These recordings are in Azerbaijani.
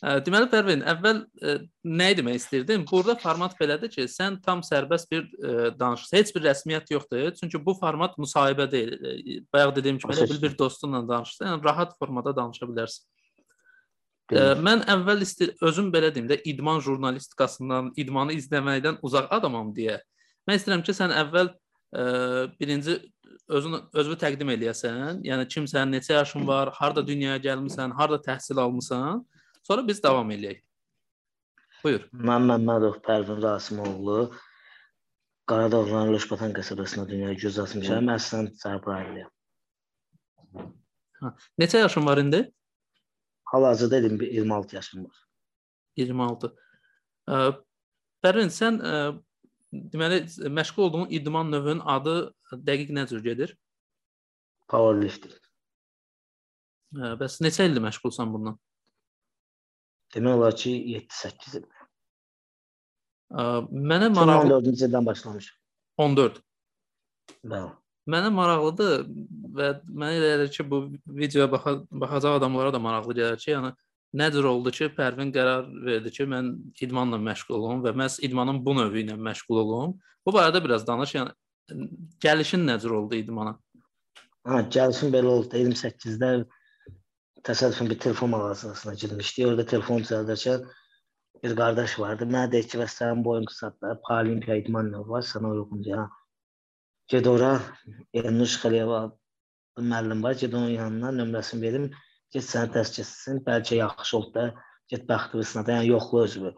Deməli Pərvin, əvvəl nə demək istəyirdin? Burada format belədir ki, sən tam sərbəst bir ə, danışırsan. Heç bir rəsmiyyət yoxdur. Çünki bu format müsahibə deyil. Bayaq dediyim kimi elə bil bir dostunla danışırsan, yəni rahat formada danışa bilərsən. Ə, mən əvvəl istir özüm belə deyim də idman jurnalistikasından, idmanı izləməkdən uzaq adamam deyə. Mən istəyirəm ki, sən əvvəl ə, birinci özün özünü təqdim eləyəsən. Yəni kimsən, neçə yaşın var, harda dünyaya gəlmisən, harda təhsil almısan? Sonra biz davam eləyək. Buyur. Mən Məmmədov Pərvin Rasimoğlu. Qaradağ rayon Loşbatan qəsəbəsində dünyaya göz açmışam. Əslən Cəbrayiliyəm. Ha. Neçə yaşın var indi? Hal-hazırda 26 yaşım var. 26. Ə, Pərvin, sən deməli məşğul olduğun idman növünün adı dəqiq nə cür gedir? Powerlifting. Bəs neçə ildir məşğulsan bundan? Demək olar ki 7-8 il. Mənə maraqlı 14-cü ildən başlamışam. 14. Bəli. Mənə maraqlıdır və mənə elə gəlir ki, bu videoya baxa baxacaq adamlara da maraqlı gəlir ki, yəni nə cür oldu ki, Pərvin qərar verdi ki, mən idmanla məşğul olum və məhz idmanın bu növü ilə məşğul olum. Bu barədə biraz danış. Yəni gəlişin nə cür oldu idmana? Ha, gəlişim belə oldu. 28-də təsadüfən bir telefon mağazasına girmişdik. Orada telefon çalarkən bir qardaş vardı. Mənə dedi ki, "Bəs sənin boyun qısadır, paralimpiya idman növü var, sənə uyğundur." Ya. Get ora, Elnuş Xəliyeva müəllim var, get onun yanına nömrəsini verim. Get səni təsdiq etsin, bəlkə yaxşı oldu da, get bəxtlisinə də, yəni yoxla özünü.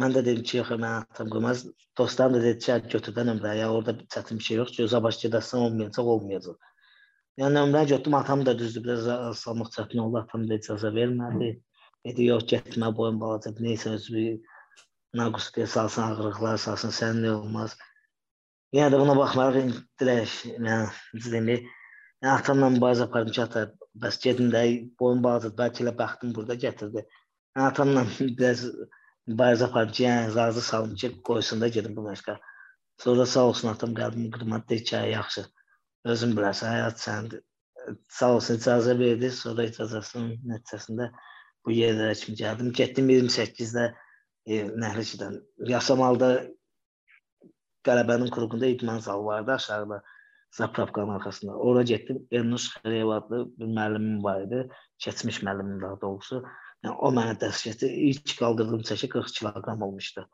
Mən də dedim ki, yox, mən atam qoymaz. Dostlarım da dedi ki, götür də nömrəyə, orada çətin bir şey yox, gözə baş gedəsən olmayacaq, olmayacaq. Yəni nömrəni götürdüm, atam da düzdür, biraz salmaq çətin oldu, atam da icazə vermədi. Dedi, yox, getmə, boyun balaca, neysə özü naqus deyə salsın, ağırlıqlar salsın, sənin nə olmaz. Yəni də buna baxmayaraq dirək, yəni demək, yəni atamla mübarizə apardım ki, ata, bəs gedin də boyun balacadır, bəlkə elə bəxtim burada gətirdi. Yəni atamla biraz mübarizə apardım ki, yəni razı salım ki, qoysun da gedim bu məşqə. Sonra sağ olsun atam qəlbimi qırmadı, dedi ki, yaxşı özün bilərsən, həyat sənindir. Sağ olsun icazə verdi, sonra icazəsinin nəticəsində bu yerlərə kimi gəldim. Getdim 28-də e, Nəhlicidən. Yasamalda Qələbənin qurğunda idman zalı vardı aşağıda. Zapravkanın arxasında. Ora getdim. Elnuş Xəliyev adlı bir müəllimim var idi. Keçmiş müəllimim daha doğrusu. Yəni, o mənə dərs keçdi. İlk qaldırdığım çəki 40 kiloqram olmuşdu.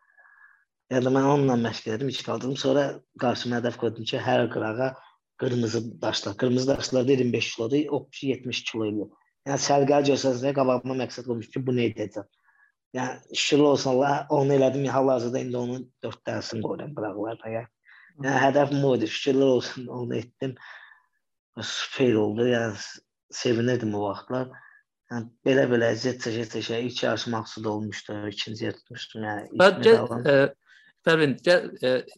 Yəni mən onunla məşq edirdim, ilk qaldırdım. Sonra qarşıma hədəf qoydum ki, hər qırağa qırmızı daşlar. Qırmızı daşlar 25 kilodur, o 70 kilo idi. Yəni sərgəl göstərsəyə qabağıma məqsəd qoymuş ki, bu nə edəcəm. Yəni şükür olsun Allah, onu elədim. Hal-hazırda indi onun 4 dənəsini qoyuram qıraqlarda. Yəni, yəni hədəfim o idi. Şükürlər olsun, onu etdim. Fail oldu. Yəni sevinirdim o vaxtlar. Yəni belə-belə əziyyət çəkə-çəkə ilk yarış məqsud olmuşdu, ikinci yer tutmuşdum. Yəni ilk Pərvin, gəl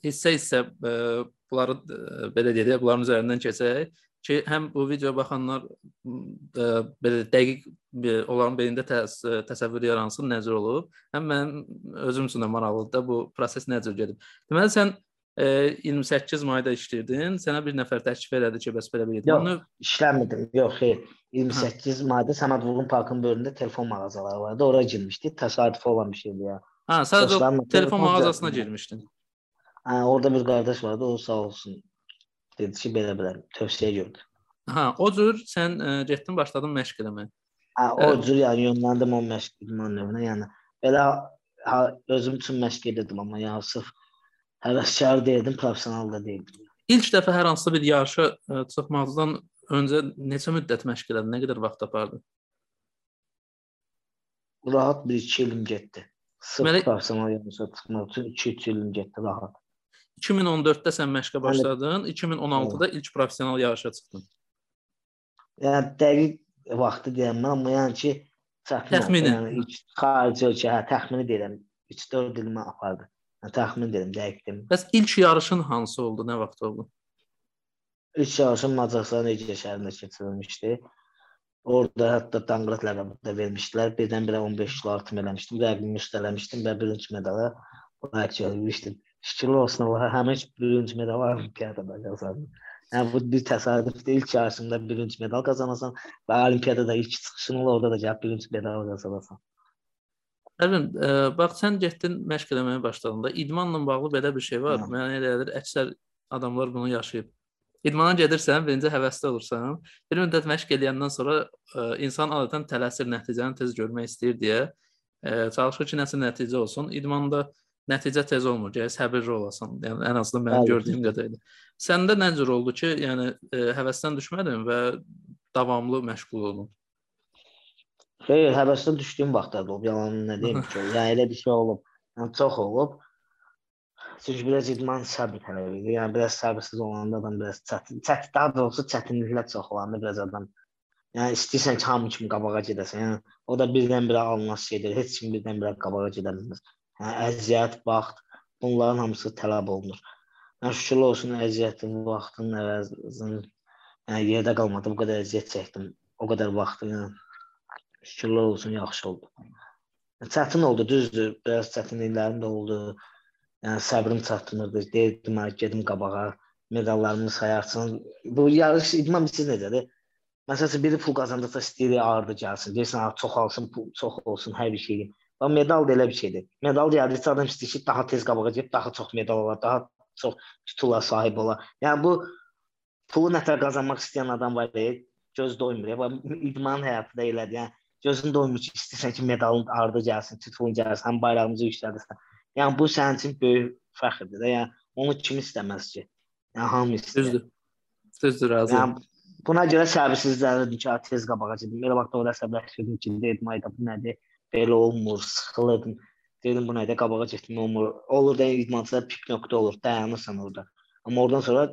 hissə-hissə bunları ə, belə deyək, bunların üzərindən keçək ki, həm bu videoya baxanlar ə, belə dəqiq onların beynində təs təsəvvür yaransın necə olub. Həm mənim özüm üçün də maraqlıdır da bu proses necə gedib. Deməli sən ə, 28 mayda işləyirdin. Sənə bir nəfər təklif elədi ki, bəs belə. Yox, Onu... işləmirdim. Yox, xeyr. 28 hə. mayda Səməd Vurğun parkının böyründə telefon mağazaları vardı. Ora girmişdik. Təsadüfi olan bir şeydi ya. Hə, sadəcə telefon, telefon mağazasına girmişdin. Hə, orada bir qardaş vardı, o sağ olsun. Dedi ki, belə-belə tövsiyə gördü. Hə, o cür sən ə, getdin, başladın məşq eləməyə. Hə, o cür yəni yönləndim o məşq idman növünə. Yəni belə ha, özüm üçün məşq edirdim, amma yəni sırf həvəskar deyildim, professional da deyildim. İlk dəfə hər hansı bir yarışa ə, çıxmazdan öncə neçə müddət məşq elədin? Nə qədər vaxt tapardın? Rahat bir 2 ilim getdi. Sırf Deməli, professional yarışa çıxmaq üçün 2-3 ilim getdi rahat. 2014-də sən məşqə başladın, 2016-da ilk professional yarışa çıxdın. Yəni dəqiq vaxtı deyəməm, amma yəni ki, təxmini. Yəni ilk xarici ölkə, hə, təxmini deyirəm. 3-4 ilimi apardı. Yəni təxmin deyirəm, dəqiq demir. Bəs ilk yarışın hansı oldu, nə vaxt oldu? İlk yarışım Macaristan Ege şəhərində keçirilmişdi. Orada hətta Danqrat ləqəbi də vermişdilər. Birdən-birə 15 kilo artım eləmişdim. Rəqibimi üstələmişdim və birinci medala layiq görmüşdüm. Şükürlər olsun Allaha, həmin birinci medal olimpiyadada qazandım. Yəni bu bir təsadüfdür. İlk yarışında birinci medal qazanasan və olimpiyadada ilk çıxışın orada da gəlib birinci medal qazanasan. Əlvin, ə, bax sən getdin məşq eləməyə başladığında idmanla bağlı belə bir şey var. Hı. Mənə elə gəlir, əksər adamlar bunu yaşayıb. İdmana gedirsən, birinci həvəsli olursan. Bir müddət məşq eləyəndən sonra ə, insan adətən tələsir, nəticəni tez görmək istəyir deyə ə, çalışır ki, nəsə nəticə olsun. İdmanda nəticə tez olmur, gərək səbirli olasan. Yəni ən azından mənim gördüyüm qədərilə. Səndə nə cür oldu ki, yəni ə, həvəsdən düşmədin və davamlı məşğul oldun? Xeyr, həvəsdən düşdüyüm vaxtlarda olub, yalanını nə deyim ki, yəni elə bir şey olub. Yəni çox olub. Çünki biraz idman səbr tələb edir. Yəni biraz səbirsiz olanda adam biraz çətin, çətin daha doğrusu çətinliklər çox olanda biraz adam yəni istəyirsən ki, hamı kimi qabağa gedəsən. Yəni o da birdən-birə alınmaz şeydir. Heç kim birdən-birə qabağa gedə bilməz. Yəni əziyyət, vaxt, bunların hamısı tələb olunur. Yəni şükürlər olsun əziyyətin, vaxtın əvəzinin yəni yerdə qalmadı. Bu qədər əziyyət çəkdim. O qədər vaxtı yəni şükürlər olsun yaxşı oldu. Çətin oldu, düzdür. Biraz çətinliklərim də oldu. Yəni səbrim çatmırdı. Deyirdim, gedim qabağa, medallarımı sayarsın. Bu yarış idman bilirsiniz necədir? Məsələn, biri pul qazandıqsa istəyir ağırdı gəlsin. Deyirsən, ha, çox alsın, pul çox olsun, hər bir şey. Və medal da elə bir şeydir. Medal gəldikcə adam istəyir ki, daha tez qabağa gedib, daha çox medal ola, daha çox titula sahib ola. Yəni bu pulu nətər qazanmaq istəyən adam var deyə göz doymur. Və idman həyatı da elədir. Yəni gözün doymur ki, istəyirsən ki, medalın ardı gəlsin, titulun gəlsin, həm bayrağımızı yüksəldirsən. Yəni bu sənin üçün böyük fəxrdir də. Yəni onu kim istəməz ki? Yəni hamı istəyir. Düzdür. Düzdür, razıyam. Yəni buna görə səbirsizlənirdim ki, tez qabağa gedim. Elə vaxt orada səbirləşirdim ki, dedim ayda bu nədir? Belə olmur, sıxılırdım. Dedim bu nədir? Qabağa getmək olmur. Olur da idmançılar pik nöqtə olur, dayanırsan orada. Amma oradan sonra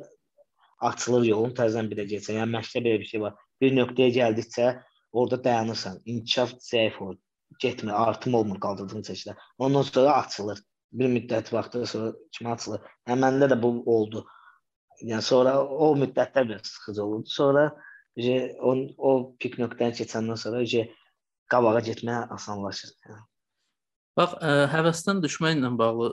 açılır yolun, təzədən birə getsən. Yəni məşqdə belə bir şey var. Bir nöqtəyə gəldikcə orada dayanırsan. İnkişaf zəif olur. Getmir, artım olmur qaldırdığın çəkilər. Ondan sonra açılır bir müddət vaxtdan sonra kimi açılır. Yəni məndə də bu oldu. Yəni sonra o müddətdə biraz sıxıcı oldu. Sonra o, o pik nöqtəni keçəndən sonra qabağa getmək asanlaşır. Yəni. Bax, ə, həvəsdən düşməklə bağlı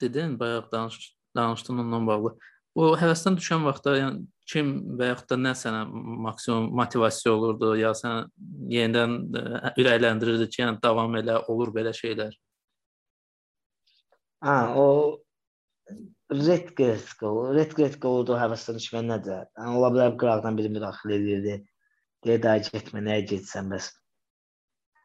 dedin, bayaq danış danışdın onunla bağlı. O həvəsdən düşən vaxtda yəni kim və yaxud da nə sənə maksimum motivasiya olurdu, ya sənə yenidən ə, ürəkləndirirdi ki, yəni davam elə, olur belə şeylər. Hə, o Redgrave Redgrave da həvəsdən düşmən nədir? Yəni ola bilər qıraqdan biri müdaxilə edirdi. Deyə daha getmə, nəyə getsən bəs.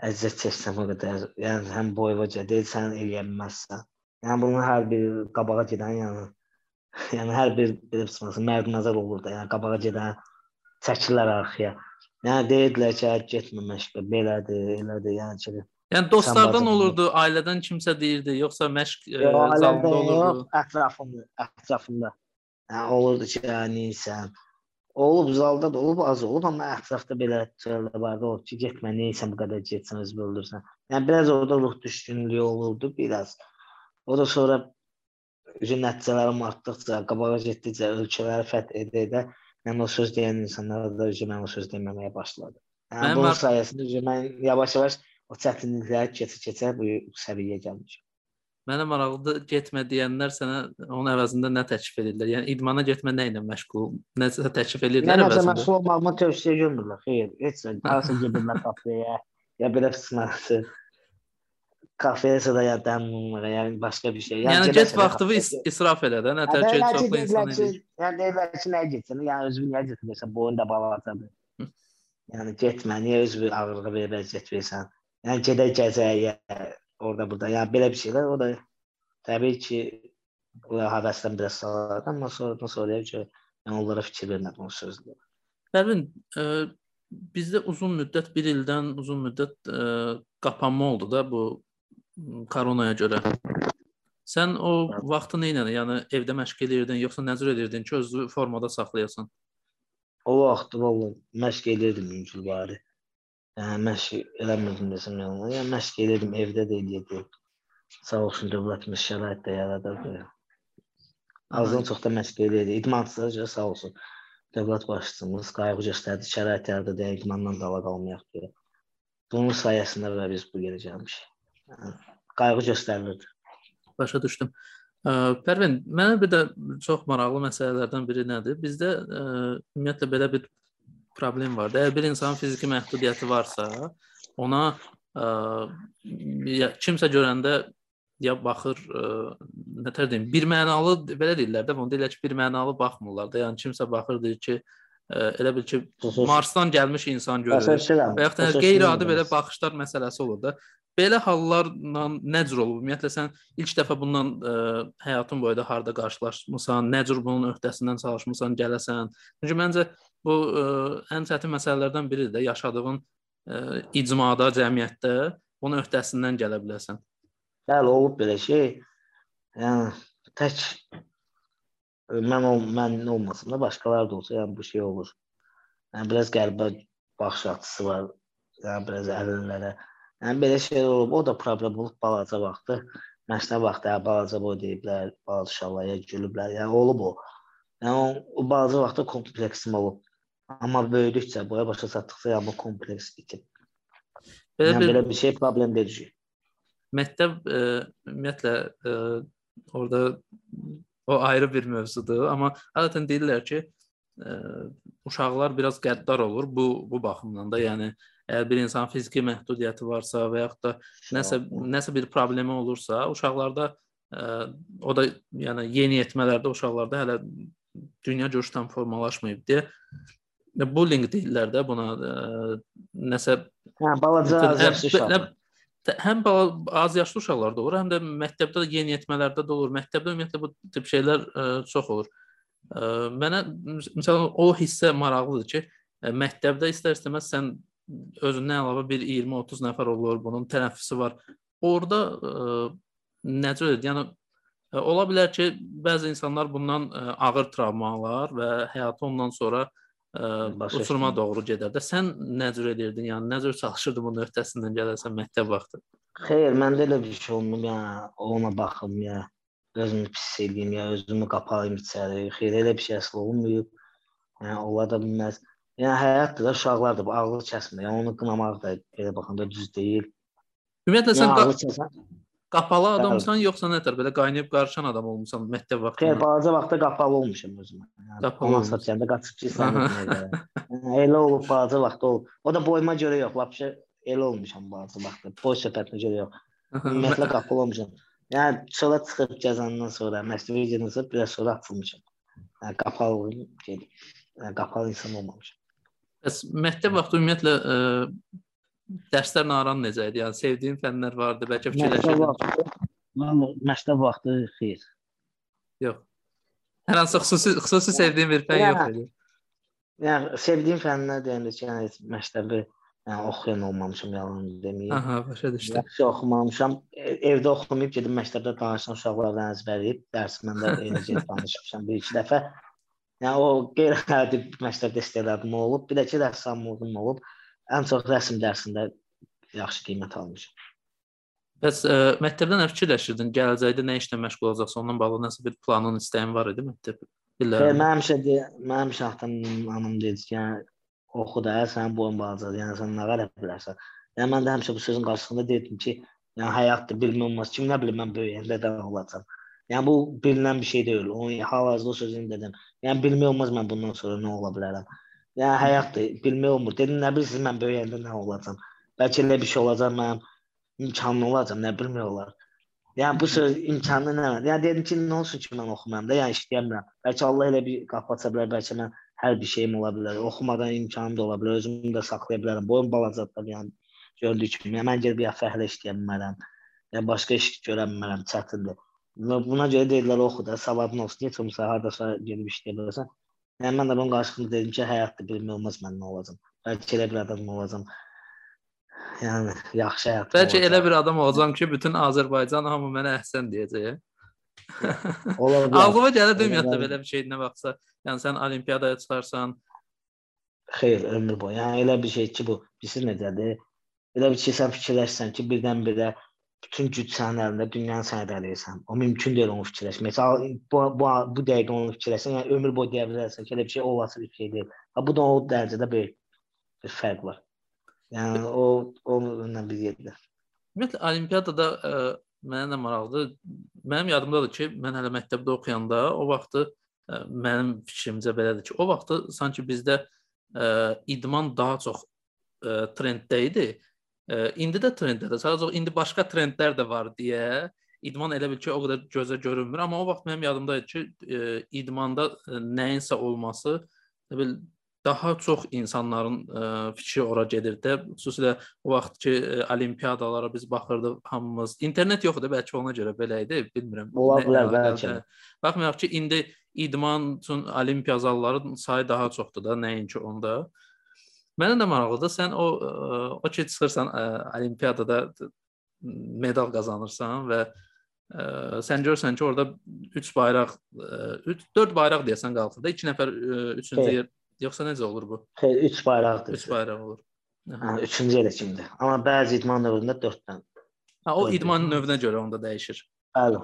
Əziyyət çəksən o qədər. Yəni həm boyvaca deyil, sən eləyə bilməzsən. Yəni bunun hər bir qabağa gedən yəni yəni hər bir belə çıxması mərd nəzər olur da. Yəni qabağa gedən çəkirlər arxaya. Yəni deyirdilər ki, getmə məşqə, belədir, elədir, yəni ki Yəni dostlardan olurdu, ailədən kimsə deyirdi, yoxsa məşq e, zalında olurdu? Yox, ətrafında, ətrafında. Yəni olurdu ki, yəni sən olub zalda da olub, az olub, amma ətrafda belə şeylər vardı, o ki, getmə, nəysən bu qədər getsən, özünü öldürsən. Yəni biraz orada ruh düşkünlüyü olurdu, biraz. O da sonra üzü nəticələrim artdıqca, qabağa getdikcə, ölkələri fəth edə-edə mən o söz deyən insanlara da üzü mən o söz deməməyə başladı. Yəni, bunun sayəsində üzü mən yavaş-yavaş o çətinlikləri keçə-keçə bu səviyyəyə gəlmişəm. Mənə maraqlıdır, getmə deyənlər sənə onun əvəzində nə təklif edirlər? Yəni idmana getmə nə ilə məşğul? Nəsə təklif edirlər əvəzində? Nəsə məşğul olmağıma tövsiyə görmürlər. Xeyr, heç nə. Harasa gedirlər kafeyə, ya belə qisməsi. Kafeyə da ya dəmməyə, yəni başqa bir şey. Yəni, yəni get vaxtını is israf elə də, nə tər ki, çoxlu insan edir. Yəni deyirlər ki, nəyə getsən? Yəni özünü niyə getmirsən? Boyun da balacadır. yəni getmə, niyə özünü ağırlığa verə vəziyyət versən? Yəni gedək gəzəyə orada burada. Yəni belə bir şeylər o da təbii ki o həvəsdən biraz salar, amma sonradan sonraya ki, yəni onlara fikir vermədim o sözlə. Pərvin, ə, bizdə uzun müddət, 1 ildən uzun müddət ə, qapanma oldu da bu koronaya görə. Sən o vaxtı nə ilə, yəni evdə məşq edirdin, yoxsa nəzər edirdin ki, özünü formada saxlayasan? O vaxt vallahi məşq edirdim mümkün bari. Yəni məşq eləmirdim desəm yalan. Yəni məşq edirdim, evdə də edirdim. Sağ olsun dövlətimiz şərait də yaradırdı. Azdan çox da məşq edirdi. İdmançılara görə sağ olsun. Dövlət başçımız qayğı göstərdi, şərait yaradırdı, yəni idmandan dala qalmayaq deyə. Bunun sayəsində və biz bu yerə gəlmişik. Yəni, qayğı göstərilirdi. Başa düşdüm. Pərvin, mənə bir də çox maraqlı məsələlərdən biri nədir? Bizdə ə, ümumiyyətlə belə bir problem var. Əgər bir insanın fiziki məhdudiyyəti varsa, ona ya, kimsə görəndə ya baxır ə, nə tər deyim, bir mənalı belə deyirlər də, onu deyirlər ki, bir mənalı baxmırlar da. Yəni kimsə baxır deyir ki, ə, elə bil ki, Marsdan gəlmiş insan görür. Və yaxud da qeyri-adi belə baxışlar məsələsi olur da. Belə hallarla nə cür olur? Ümumiyyətlə sən ilk dəfə bundan ə, həyatın boyunda harda qarşılaşmısan, nə cür bunun öhdəsindən çalışmısan, gələsən? Çünki məncə bu ə, ən çətin məsələlərdən biridir də, yaşadığın ə, icmada, cəmiyyətdə bunun öhdəsindən gələ biləsən. Bəli, olub belə şey. Yəni tək mən ol, mən olmasam da başqaları da olsa, yəni bu şey olur. Yəni biraz qəribə baxış açısı var. Yəni biraz əlillərə. Yəni belə şeylər olub. O da problem olub balaca vaxtı. Məşqə vaxtı hə, balaca boy deyiblər, balaca uşaqlara gülüblər. Yəni olub o. Yəni o, o balaca vaxtda kompleksim olub. Amma böyüdükcə, boya başa çatdıqca yəni bu kompleks itib. Belə, yəni, bir, belə bir şey problem deyil məktəb e, ümumiyyətlə e, orada o ayrı bir mövzudur, amma adətən deyirlər ki, ə, e, uşaqlar biraz qəddar olur bu bu baxımdan da. Yəni əgər bir insanın fiziki məhdudiyyəti varsa və yaxud da nəsə nəsə bir problemi olursa, uşaqlarda ə, o da yəni yeniyetmələrdə uşaqlarda hələ dünya görüş tam formalaşmayıb deyə bullying deyirlər də buna ə, nəsə hə balaca azyaşlı uşaqlar həm az yaşlı uşaqlarda olur, həm də məktəbdə də yeniyetmələrdə də olur. Məktəbdə ümumiyyətlə bu tip şeylər ə, e, çox olur. Ə, e, mənə məsələn o hissə maraqlıdır ki, ə, e, məktəbdə istər-istəməz sən özündən əlavə bir 20-30 nəfər olur, bunun tənəffüsü var. Orda necə edir? Yəni ola bilər ki, bəzi insanlar bundan ağır travmalar və həyatı ondan sonra Başa uçuruma işləyim. doğru gedər də. Sən nə cür edirdin? Yəni nə cür çalışırdın bunun öhdəsindən gələsən məktəb vaxtı? Xeyr, məndə elə bir şey olmur. Yəni ona baxım ya, özümü pis eləyim ya, özümü qapalayım içəri. Xeyr, elə bir şey əsl olmayıb. Yəni ola da bilməz. Yəni həyatdır da, uşaqlardır, bu ağlı kəsmir. Yəni onu qınamaq da belə baxanda düz deyil. Ümumiyyətlə sən yəni, kəsən... qapalı adamsan yoxsa nətər belə qaynayıb qarışan adam olmusan məktəb vaxtında? Xeyr, balaca vaxtda qapalı olmuşam özümə. Qapalı satacağında qaçıb keçsən. elə olub balaca vaxtda olub. O da boyuma görə yox, lap şey elə olmuşam balaca vaxtda. Boy söhbətinə görə yox. Ümumiyyətlə qapalı olmuşam. Yəni çölə çıxıb gəzəndən sonra, məktəbə gedəndən sonra biraz sonra atılmışam. Yəni qapalı şey, yəni qapalı insan olmamışam. Bəs məktəb vaxtı ümumiyyətlə ə, dərslərlə aran necə idi? Yəni sevdiyin fənlər vardı, bəlkə fikirləşirdin. Mən məktəb vaxtı xeyr. Yox. Hər hansı xüsusi xüsusi sevdiyin bir fən yox idi. Yəni sevdiyim fənlər deyəndə ki, yəni məktəbi yəni oxuyan olmamışam, yalan deməyim. Aha, başa düşdüm. Yaxşı oxumamışam. E, evdə oxumayıb gedib məktəbdə danışan uşaqlarla əzbərləyib dərsimdə şey danışmışam bir iki dəfə. Yəni o qeyri-adi məktəbdə istedadım olub, bir də ki rəssamlığım olub. Ən çox rəsm dərsində yaxşı qiymət almışam. Bəs ə, e, məktəbdə nə fikirləşirdin? Gələcəkdə nə işlə məşğul olacaqsan? Onunla bağlı nəsə bir planın, istəyin var idi məktəb? Bilirəm. Mən həmişə mən həmişə atam anam dedi ki, yəni oxu da, sənin boyun balacadır, yəni sən nə görə bilərsən. Yəni mən də həmişə bu sözün qarşısında dedim ki, yəni həyatdır, bilmə olmaz. Kim nə bilir mən böyüyəndə də olacağam. Yəni bu bilinən bir şey deyil. Onu hal-hazırda sözünü dedim. Yəni bilmək olmaz mən bundan sonra nə ola bilərəm. Yəni həyatdır, bilmək olmur. Dedim nə bilirsiniz mən böyüyəndə nə olacam? Bəlkə elə bir şey olacaq mənim imkanlı olacam, nə bilmək olar. Yəni bu söz imkanlı nə? Yəni dedim ki, nə olsun ki mən oxumayam da, yəni işləyirəm. Bəlkə Allah elə bir qapı aça bilər, bəlkə mən hər bir şeyim ola bilər. Oxumadan imkanım da ola bilər, özümü də saxlaya bilərəm. Boyum balacadır, yəni gördüyü kimi. Yəni, mən gedib ya fəhlə işləyə bilmərəm. Ya başqa iş görə bilmərəm, çətindir. Buna görə deyirlər oxu da, savadın olsun. Heç olmasa hardasa gedib işləyə bilərsən. Yəni mən də bunun qarşılığında dedim ki, həyatda bilmək olmaz mən nə olacam. Bəlkə elə bir adam olacam. Yəni yaxşı həyat. Bəlkə olacaq. elə bir adam olacam ki, bütün Azərbaycan hamı mənə əhsən deyəcək. Ola bilər. Ağlıma gəlir ümumiyyətlə belə bir şey nə vaxtsa. Yəni sən olimpiyadaya çıxarsan. Xeyr, ömür boyu. Yəni elə bir şey ki, bu bilirsiz necədir? Elə bir şey sən fikirləşsən ki, birdən-birə bütün güc sənin əlində, dünyanı sənə ələyirsən. O mümkün deyil onu fikirləşmək. Məsələn, bu bu bu dəqiqə onu fikirləşsən, yəni ömür boyu deyə bilərsən ki, elə bir şey olası bir şey deyil. Ha bu da o dərəcədə böyük bir fərq var. Yəni o onunla bir yerdə. Ümumiyyətlə olimpiyadada ə, mənə də maraqlıdır. Mənim yadımdadır ki, mən hələ məktəbdə oxuyanda o vaxtı ə, mənim fikrimcə belədir ki, o vaxtı sanki bizdə ə, idman daha çox ə, trenddə idi indi də trenddədir. Sadəcə indi başqa trendlər də var deyə idman elə bil ki, o qədər gözə görünmür, amma o vaxt mənim yadımdadır ki, e, idmanda e, nəyinsə olması, nə bil daha çox insanların ə, fikri ora gedirdi. Xüsusilə o vaxt ki, ə, olimpiyadalara biz baxırdıq hamımız. İnternet yox idi, bəlkə ona görə belə idi, bilmirəm. Ola bilər bəlkə. Baxmayaraq ki, indi idman üçün olimpiya zallarının sayı daha çoxdur da, nəinki onda. Mənə də maraqlıdır. Sən o o ki çıxırsan ə, olimpiyadada medal qazanırsan və ə, sən görsən ki, orada 3 bayraq 3 4 bayraq deyəsən qalxır da 2 nəfər 3-cü yer yoxsa necə olur bu? Xeyr, 3 bayraqdır. 3 bayraq olur. Hə, 3-cü yerə kimdir? Amma bəzi idman növündə 4 dənə. Ha, o idman növünə görə onda dəyişir. Bəli.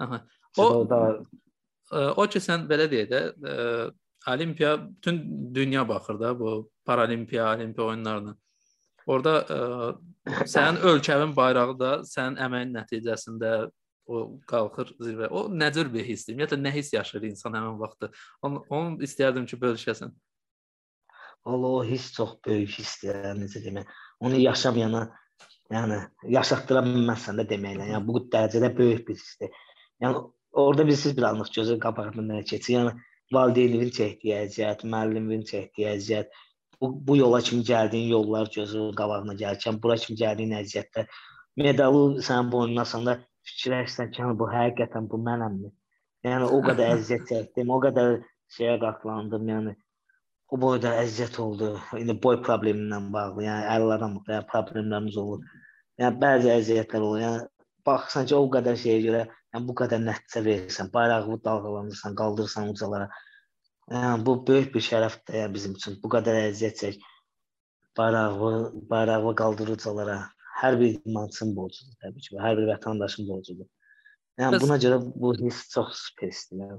Aha. O da o ki sən belə deyək də, olimpiya bütün dünya baxır da bu paralimpiya, olimpiya oyunlarına. Orda ə, sənin ölkənin bayrağı da sənin əməyin nəticəsində o qalxır zirvə. O nə cür bir hissdir? Ümumiyyətlə nə hiss yaşayır insan həmin vaxtda? Onu, onu istərdim ki, bölüşəsən. Valla o hiss çox böyük hissdir, yəni, necə demək. Onu yaşamayana, yəni yaşatdıra bilməzsən də deməklə. Yəni bu dərəcədə böyük bir hissdir. Yəni orada biz siz bir anlıq gözü qabağından keçir. Yəni valideynin çəkdiyi əziyyət, müəllimin çəkdiyi əziyyət, bu, bu yola kimi gəldiyin yollar gözünün qabağına gəlirkən, bura kimi gəldiyin əziyyətlər medalı sənin boynuna asanda fikirləşsən ki, bu həqiqətən bu mənəmmi? Yəni o qədər əziyyət çəkdim, o qədər şeyə qatlandım, yəni o boyda əziyyət oldu. İndi boy problemindən bağlı, yəni əllərdən yəni problemlərimiz olur. Yəni bəzi əziyyətlər olur. Yəni baxsan ki, o qədər şeyə görə, yəni bu qədər nəticə verirsən, bayrağı dalğalandırsan, qaldırırsan ucalara. Yəni bu böyük bir şərəfdir yəni, bizim üçün. Bu qədər əziyyət çək, bayrağı, bayrağı qaldırır ucalara. Hər bir idmançının borcudur təbii ki, hər bir vətəndaşın borcudur. Yəni bəs, buna görə bu hiss çox spesdir. Yəni.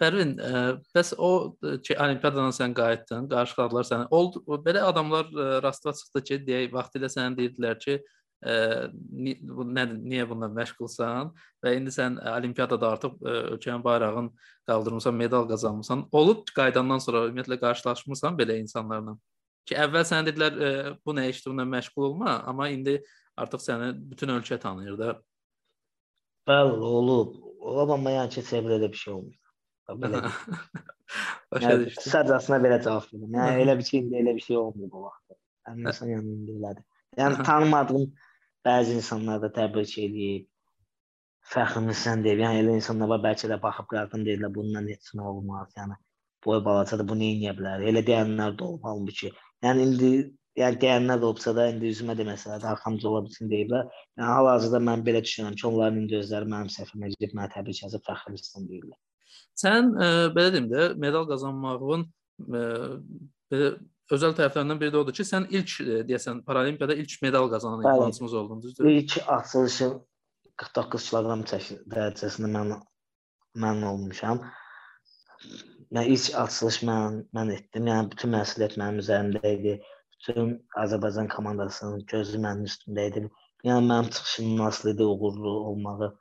Fərvin, ə, bəs o ki, olimpiyadan sən qayıtdın, qarşıladılar səni. Oldu belə adamlar ə, rastına çıxdı ki, deyək, vaxtilə sənə deyirdilər ki, bu nədir, niyə bununla məşğulsan və indi sən olimpiyadada artıq ə, ölkənin bayrağını qaldırmısan, medal qazanmısan. Olub qayıdandan sonra ümumiyyətlə qarşılaşmısan belə insanlarla? Ki əvvəl sənə dedilər ə, bu nə işdir, bununla məşğul olma, amma indi artıq səni bütün ölkə tanıyır da. Bəli, olub. Amma yəni keçə belə də bir şey olmur. Belə. Başa yəni, düşdüm. Sadəcəsinə belə cavab verirəm. Yəni elə bir şey indi elə bir şey olmur bu vaxtda. Yəni insan yanında elədir. Yəni tanımadığım Bəzi insanlar da təbrik eləyib, fəxrlisən deyib. Yəni elə insanlar var, bəlkə də baxıb qalxın deyirlər, bundan heç nə olmaz. Yəni boy balacadır, bu nə edə bilər? Elə deyənlər də olub halbuki. Yəni indi yəni deyənlər də olsa da indi üzümə deməsələr də arxamca ola bilsin deyiblər. Yəni hal-hazırda mən belə düşünürəm ki, onların indi özləri mənim səhvimə gedib mənə təbrik yazıb fəxrlisən deyirlər. Sən ə, e, belə deyim də, medal qazanmağın ə, e, belə özəl tərəflərindən biri də odur ki, sən ilk e, deyəsən paralimpiyada ilk medal qazanan idmançımız oldun, düzdür? İlk açılışım 49 kiloqram dərəcəsində mən mən olmuşam. Mən ilk açılış mən mən etdim. Yəni bütün məsuliyyət mənim üzərimdə idi. Bütün Azərbaycan komandasının gözü mənim üstümdə idi. Yəni mənim çıxışım nasıl idi, uğurlu olmağı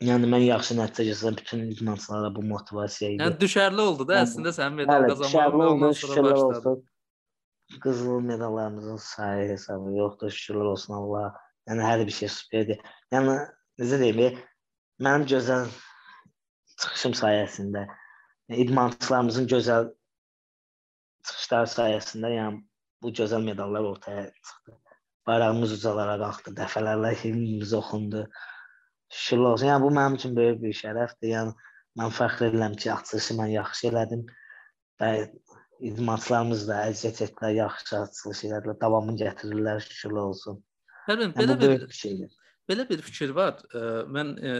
Yəni mən yaxşı nəticə göstərsəm bütün idmançılara bu motivasiya idi. Yəni düşərli oldu da əslində sənin medal qazanmağın ondan sonra başladı. Qızıl medallarımızın sayı hesabı yoxdur, şükürlər olsun Allah. Yəni hər bir şey superdir. Yəni necə deyim, mənim gözəl çıxışım sayəsində, idmançılarımızın gözəl çıxışları sayəsində, yəni bu gözəl medallar ortaya çıxdı. Bayrağımız ucalara qalxdı, dəfələrlə himnimiz oxundu. Şükürlər olsun. Yəni bu mənim üçün böyük bir şərəfdir. Yəni mən fəxr edirəm ki, açılışı mən yaxşı elədim və idmançılarımız da əziyyət etdilər, yaxşı açılış elədilər, davamını gətirirlər, şükürlər olsun. Hərmin, yəni, belə bir, bir şeydir. Belə bir fikir var. Mən e,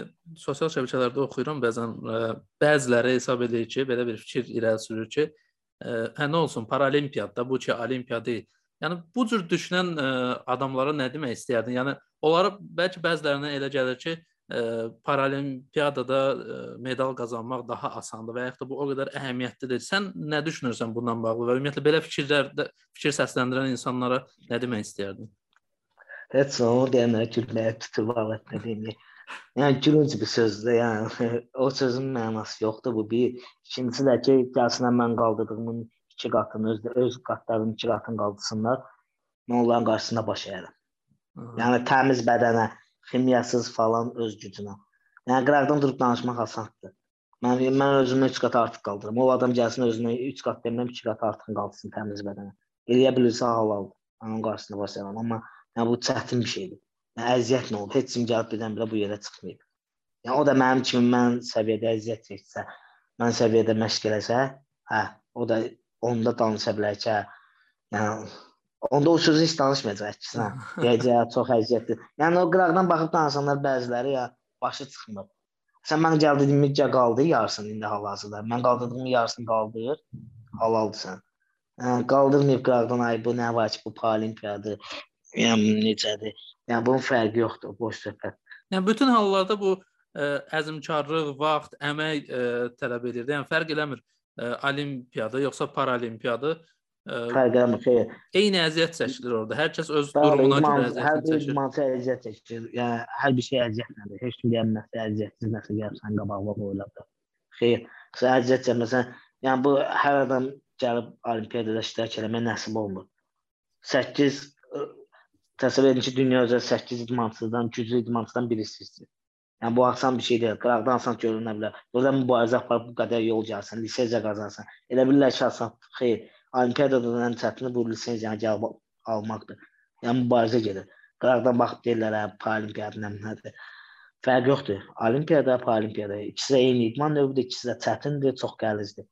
sosial şəbəkələrdə oxuyuram, bəzən e, bəziləri hesab edir ki, belə bir fikir irəli sürür ki, e, hə nə olsun, paralimpiyada bu ki, olimpiya deyil. Yəni bu cür düşünən ə, adamlara nə demək istəyərdin? Yəni onlara bəlkə bəzilərinə elə gəlir ki, paralimpiyadada medal qazanmaq daha asandır və yaxud da bu o qədər əhəmiyyətlidir. Sən nə düşünürsən bundan bağlı və ümumiyyətlə belə fikirlərdə fikir səsləndirən insanlara nə demək istəyərdin? Heç o deyənlər gülməyə tutur vəllətlə deyim. Yəni gülünc bir sözdür. Yəni o sözün mənası yoxdur bu bir. İkincisi də ki, gəlsinlər mən qaldırdığımın iki qatını öz öz qatlarının iki qatını qaldırsınlar. mən onların qarşısında baş əyərəm. Yəni təmiz bədənə, ximiyasız falan öz gücünə. Yəni qıraqdan durub danışmaq asandır. Mən mən özümü 3 qat artıq qaldırım. O adam gəlsin özünə 3 qat demirəm, 2 qat artıq qaldırsın təmiz bədənə. Eləyə bilirsə halaldır. Onun qarşısında baş əyərəm, amma yəni bu çətin bir şeydir. Yəni əziyyət nə olub? Heç kim gəlib birdən-birə bu yerə çıxmayıb. Yəni o da mənim kimi mən səviyyədə əziyyət çəksə, mən səviyyədə məşq eləsə, hə, o da onda danışa bilər ki, hə, yəni onda o sözü heç danışmayacaq. Deyəcək, çox əziyyətli. Yəni o qıraqdan baxıb danışanlar bəziləri ya başı çıxmır. Sən mən gəldim midcə qaldı yarısını indi hal-hazırda. Mən qaldırdığım yarısını qaldır. Halaldır sən. Hə, qaldırmayıb qıraqdan ay bu nə var ki, bu paralimpiyadır. Yəni necədir? Yəni bunun fərqi yoxdur, boş söhbət. Yəni bütün hallarda bu ə, əzmkarlıq, vaxt, əmək ə, tələb edir. Yəni fərq eləmir ə, olimpiyada yoxsa paralimpiyadır. Fərq eləmir, xeyr. Eyni əziyyət çəkilir orada. Hər kəs öz Bəli, durumuna görə əziyyət hər bir çəkir. idmançı əziyyət çəkir. Yəni hər bir şey əziyyətlədir. Heç kim deyəməz əziyyətsiz nəsə gəlsən qabağına qoyulacaq. Xeyr. Sən əziyyət çəkməsən, yəni bu hər adam gəlib olimpiyadada iştirak eləmək nəsib olmur. 8 təsəvvür edin ki, dünya üzrə 8 idmançıdan, güclü idmançıdan birisizdir. Yəni bu asan bir şey deyil. Qıraqdan asan görünə bilər. Burada mübarizə aparıb bu qədər yol gəlsən, lisenziya qazansan. Elə bilirlər ki, asan xeyr. Olimpiyadada ən çətini bu lisenziyanı gəlib almaqdır. Yəni mübarizə gedir. Qıraqdan baxıb deyirlər, hə, paralimpiyadı nədir? Fərq yoxdur. Olimpiyada, paralimpiyada ikisi də eyni idman növüdür, ikisi də çətindir, çox qəlizdir.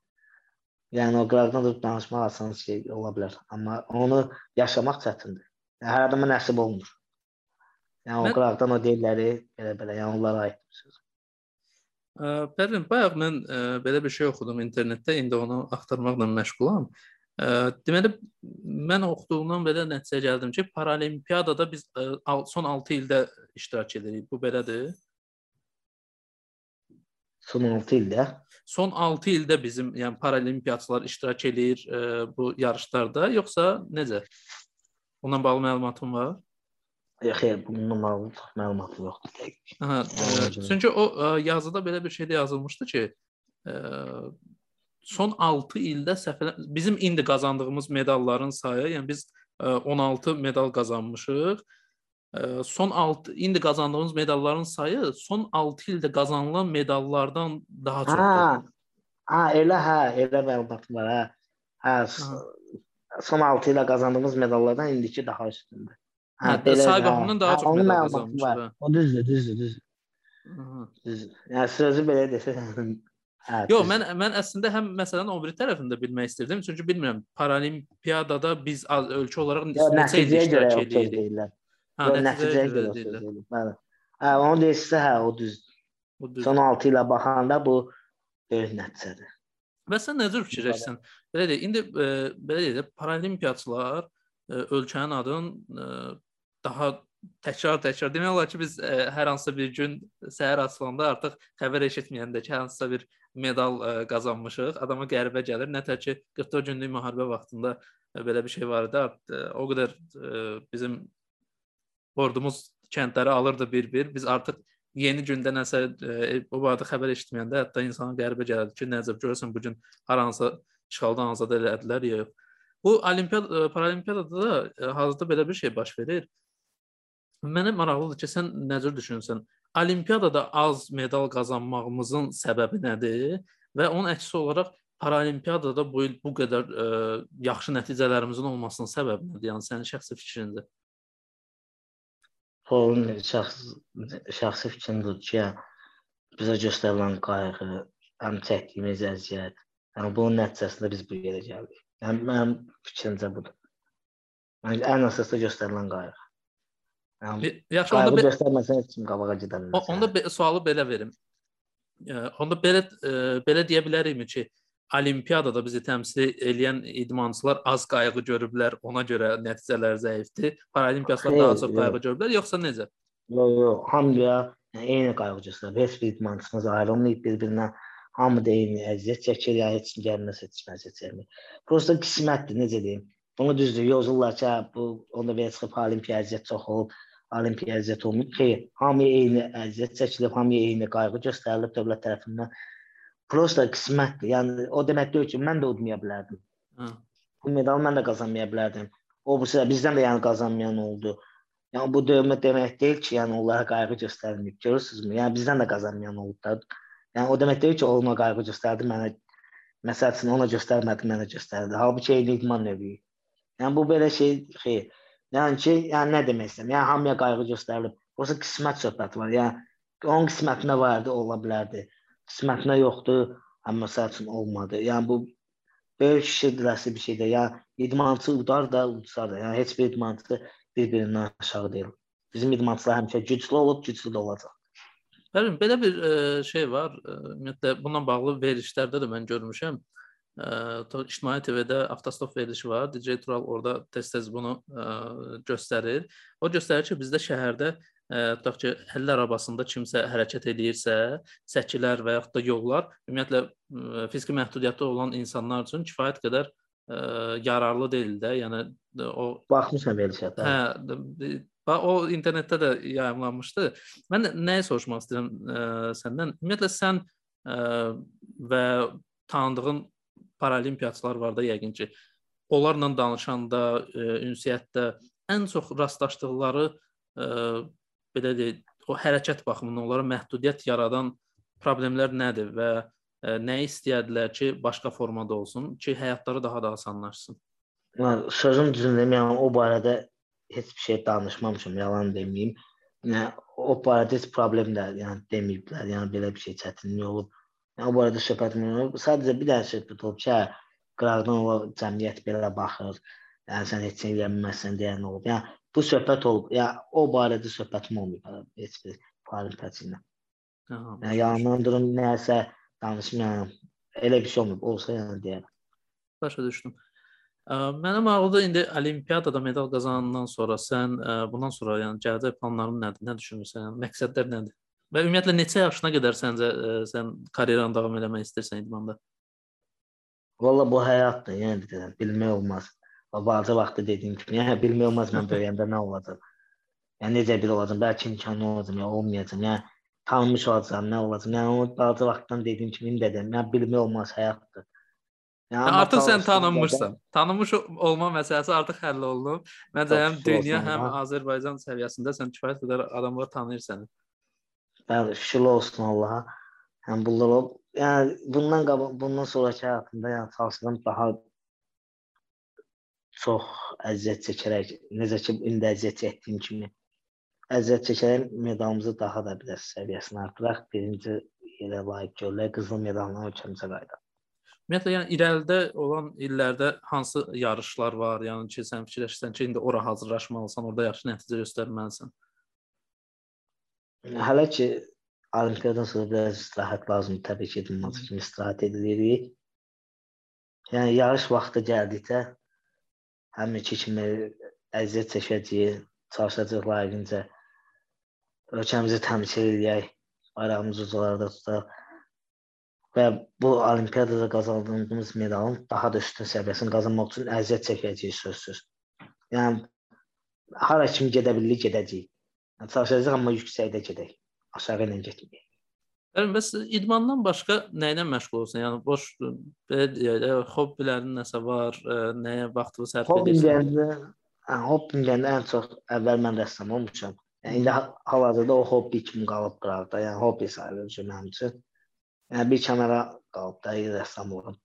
Yəni o qıraqdan durub danışmaq asan şey ola bilər, amma onu yaşamaq çətindir. Yəni, hər adama nəsib olmur. Yəni mən... o qıraqdan o deyirləri belə-belə, yəni onlara aiddir. Pərvin, bayaq mən ə, belə bir şey oxudum internetdə, indi onu axtarmaqla məşğulam. Deməli mən oxuduğumdan belə nəticəyə gəldim ki, paralimpiyadada biz son 6 ildə iştirak edirik. Bu belədir? Son 6 ildə? Son 6 ildə bizim, yəni paralimpiyaçılar iştirak eləyir bu yarışlarda, yoxsa necə? Ondan bağlı məlumatın var? Yox, xeyr, bundan bağlı məlumatım yoxdur dəqiq. E, çünki o yazıda belə bir şey də yazılmışdı ki, son 6 ildə səhv bizim indi qazandığımız medalların sayı, yəni biz e, 16 medal qazanmışıq. E, son 6 indi qazandığımız medalların sayı son 6 ildə qazanılan medallardan daha çoxdur. Ha, ha elə hə, elə məlumatım var, hə. Hə, son 6 ilə qazandığımız medallardan indiki daha üstündür. Hə, hə say baxımından daha hə, çox medal qazanmışıq. Hə. O düzdür, düzdür, düzdür. Düzdür. Yəni sözü belə desək, hə. Yox, mən mən əslində həm məsələnin o biri tərəfini də bilmək istirdim. Çünki bilmirəm, paralimpiyadada biz az ölkə olaraq neçə il iştirak edirik. Hə, nəticəyə görə deyirlər. Bəli. Hə, onu deyirsə, hə, o düzdür. O düzdür. Son 6 ilə baxanda bu böyük nəticədir. Və sən necə fikirləşirsən? Belə deyək, indi e, belə deyək, paralimpiyaçılar e, ölkənin adını e, daha təkrar-təkrar demək olar ki, biz ə, e, hər hansısa bir gün səhər açılanda artıq xəbər eşitməyəndə ki, hansısa bir medal ə, e, qazanmışıq, adama qəribə gəlir. Nətər ki, 44 günlük müharibə vaxtında ə, e, belə bir şey var idi. Ə, o qədər ə, bizim ordumuz kəndləri alırdı bir-bir. Biz artıq yeni gündə nəsə e, o barədə xəbər eşitməyəndə hətta insana qəribə gəlirdi ki, nəcəb görəsən bu gün hər hansı işğaldan azad elədilər yox. Bu olimpiyad e, paralimpiyadada da e, hazırda belə bir şey baş verir. Mənə maraqlıdır ki, sən necə düşünürsən? Olimpiyadada az medal qazanmağımızın səbəbi nədir və onun əksi olaraq paralimpiyadada bu il bu qədər ə, yaxşı nəticələrimizin olmasının səbəbi nədir? Yəni sənin şəxsi fikrində? Polun şəxsi, şəxsi fikrimdir ki, bizə göstərilən qayğı, həm çəkdiyimiz əziyyət, yəni bunun nəticəsində biz bu yerə gəldik. Yəni mənim fikrimcə budur. Yəni ən əsasda göstərilən qayğı. Yəni, Yaxşı, onda be... göstərməsən heç kim qabağa gedə bilməz. Onda be sualı belə verim. Onda belə e, belə deyə bilərikmi ki, olimpiyadada bizi təmsil edən idmançılar az qayğı görüblər, ona görə nəticələr zəifdir. Paralimpiyaçılar daha çox qayğı görüblər, yoxsa necə? Yox, yox, hamıya eyni qayğı göstərir. Heç bir idmançımız ayrılmayıb bir-birindən. Hamı da eyni əziyyət çəkir, ya heç kim kim əziyyət çəkmir. Prosta qismətdir, necə deyim. Bunu düzdür, yozurlar ki, bu onda belə çıxıb olimpiya əziyyət çox olub, olimpiya əziyyət olmayıb. Xeyr, hamıya eyni əziyyət çəkilib, hamıya eyni qayğı göstərilib dövlət tərəfindən prosta qismətdir. Yəni o demək deyil ki, mən də udmaya bilərdim. Hı. Bu medalı mən də qazanmaya bilərdim. O səbəb bizdən də yəni qazanmayan oldu. Yəni bu dövmə demək deyil ki, yəni onlara qayğı göstərməyib. Görürsünüzmü? Yəni bizdən də qazanmayan oldu da. Yəni o demək deyil ki, ona qayğı göstərdi, mənə məsəl üçün ona göstərmədi, mənə göstərdi. Halbuki eyni idman növü. Yəni bu belə şey xeyr. Yəni ki, yəni nə demək istəyirəm? Yəni hamıya qayğı göstərilib. Yoxsa qismət söhbəti var. Yəni onun qismətinə vardı, ola bilərdi. Qismətinə yoxdur, amma məsəl üçün olmadı. Yəni bu böyük şiddətli bir şeydir. Yəni idmançı udar da, udsar da. Yəni heç bir idmançı bir-birindən aşağı deyil. Bizim idmançılar həmişə güclü olub, güclü də olacaq. Bəli, belə bir ə, e, şey var. E, ümumiyyətlə bununla bağlı verilişlərdə də mən görmüşəm. Ə, İctimai TV-də avtostop verilişi var. DJ Tural orada tez-tez bunu ə, göstərir. O göstərir ki, bizdə şəhərdə ə, tutaq ki, həllə arabasında kimsə hərəkət eləyirsə, səkilər və yaxud da yollar ümumiyyətlə ə, fiziki məhdudiyyəti olan insanlar üçün kifayət qədər ə, yararlı deyil də. Yəni o baxmışam verilişə. Hə, o internetdə də yayımlanmışdı. Mən nəyi soruşmaq istəyirəm ə, səndən? Ümumiyyətlə sən ə, və tanıdığın paralimpiyaçılar var da yəqin ki, onlarla danışanda, e, ünsiyyətdə ən çox rastlaşdıqları e, belə deyək, o hərəkət baxımından onlara məhdudiyyət yaradan problemlər nədir və e, nə istəyədilər ki, başqa formada olsun ki, həyatları daha da asanlaşsın? Yəni sözüm düzünü yəni, o barədə heç bir şey danışmamışam, yalan deməyim. Yəni o barədə heç problem də yəni deməyiblər. Yəni belə bir şey çətinlik olub. Yəni, o barədə söhbətim yox. Sadəcə bir dənə söhbət olub ki, hə, o cəmiyyət belə baxır. Yəni sən heç nə edə bilməzsən deyən olub. Yəni bu söhbət olub. Yəni o barədə söhbətim olmayıb heç bir paralimpiyaçı ilə. Yəni yalandan durum nəsə danışmıram. Elə bir şey olmayıb. Olsa yəni deyərəm. Başa düşdüm. Mənim maraqlıdır indi olimpiyadada medal qazanandan sonra sən bundan sonra yəni gələcək planların nədir? Nə düşünürsən? Məqsədlər nədir? Və ümumiyyətlə neçə yaşına qədər səncə ə, e, sən karyeranı davam eləmək istəyirsən idmanda? Valla bu həyatdır, yəni deyirəm, bilmək olmaz. Balaca vaxtda dediyim kimi, yəni bilmək olmaz mən böyüyəndə nə olacaq. Yəni necə bir olacaq, bəlkə imkanı olacaq, ya olmayacaq. Yəni tanınmış olacaq, nə olacaq. Yəni o balaca vaxtdan dediyim kimi indi dedim, yəni bilmək olmaz həyatdır. Yəni, yəni artıq sən tanınmışsan. Tanınmış olma məsələsi artıq həll olunub. Məncə həm dünya, həm Azərbaycan səviyyəsində sən kifayət qədər adamlar tanıyır səni. Bəli, şükür olsun Allaha. Yəni bunlar o, yəni bundan qabaq, bundan sonrakı həyatımda yəni çalışıram daha çox əziyyət çəkərək, necə ki indi əziyyət çəkdiyim kimi əziyyət çəkərək medalımızı daha da bir səviyyəsini artıraq, birinci yerə layiq görülək, qızıl medalla ölkəmizə qayıdaq. Ümumiyyətlə, yəni irəlidə olan illərdə hansı yarışlar var? Yəni ki, sən fikirləşirsən ki, indi ora hazırlaşmalısan, orada yaxşı nəticə göstərməlisən. Hələ ki olimpiyadan sonra biraz istirahət lazımdır. Təbii ki, idmançı kimi istirahət edirik. Yəni yarış vaxtı gəldikdə həminki kimi əziyyət çəkəcəyik, çalışacağıq layiqincə ölkəmizi təmsil edək, bayrağımızı ucalarda tutaq və bu olimpiyadada qazandığımız medalın daha da üstün səviyyəsini qazanmaq üçün əziyyət çəkəcəyik sözsüz. Yəni hara kimi gedə bilirik, gedəcəyik. Çalışacağıq amma yüksəkdə gedək. Aşağı ilə getməyək. Yəni bəs idmandan başqa nə ilə məşğul olsan? Yəni boş belə deyək, hobbilərin nəsə var, ə, nəyə vaxtını sərf edirsən? Hobbim hobbim gəndə ən çox əvvəl mən rəssam olmuşam. Yəni indi hal-hazırda o hobbi kimi qalıb qıraqda. Yəni hobbi sayılır ki, mənim üçün. Yəni bir kənara qalıb da rəssam olum.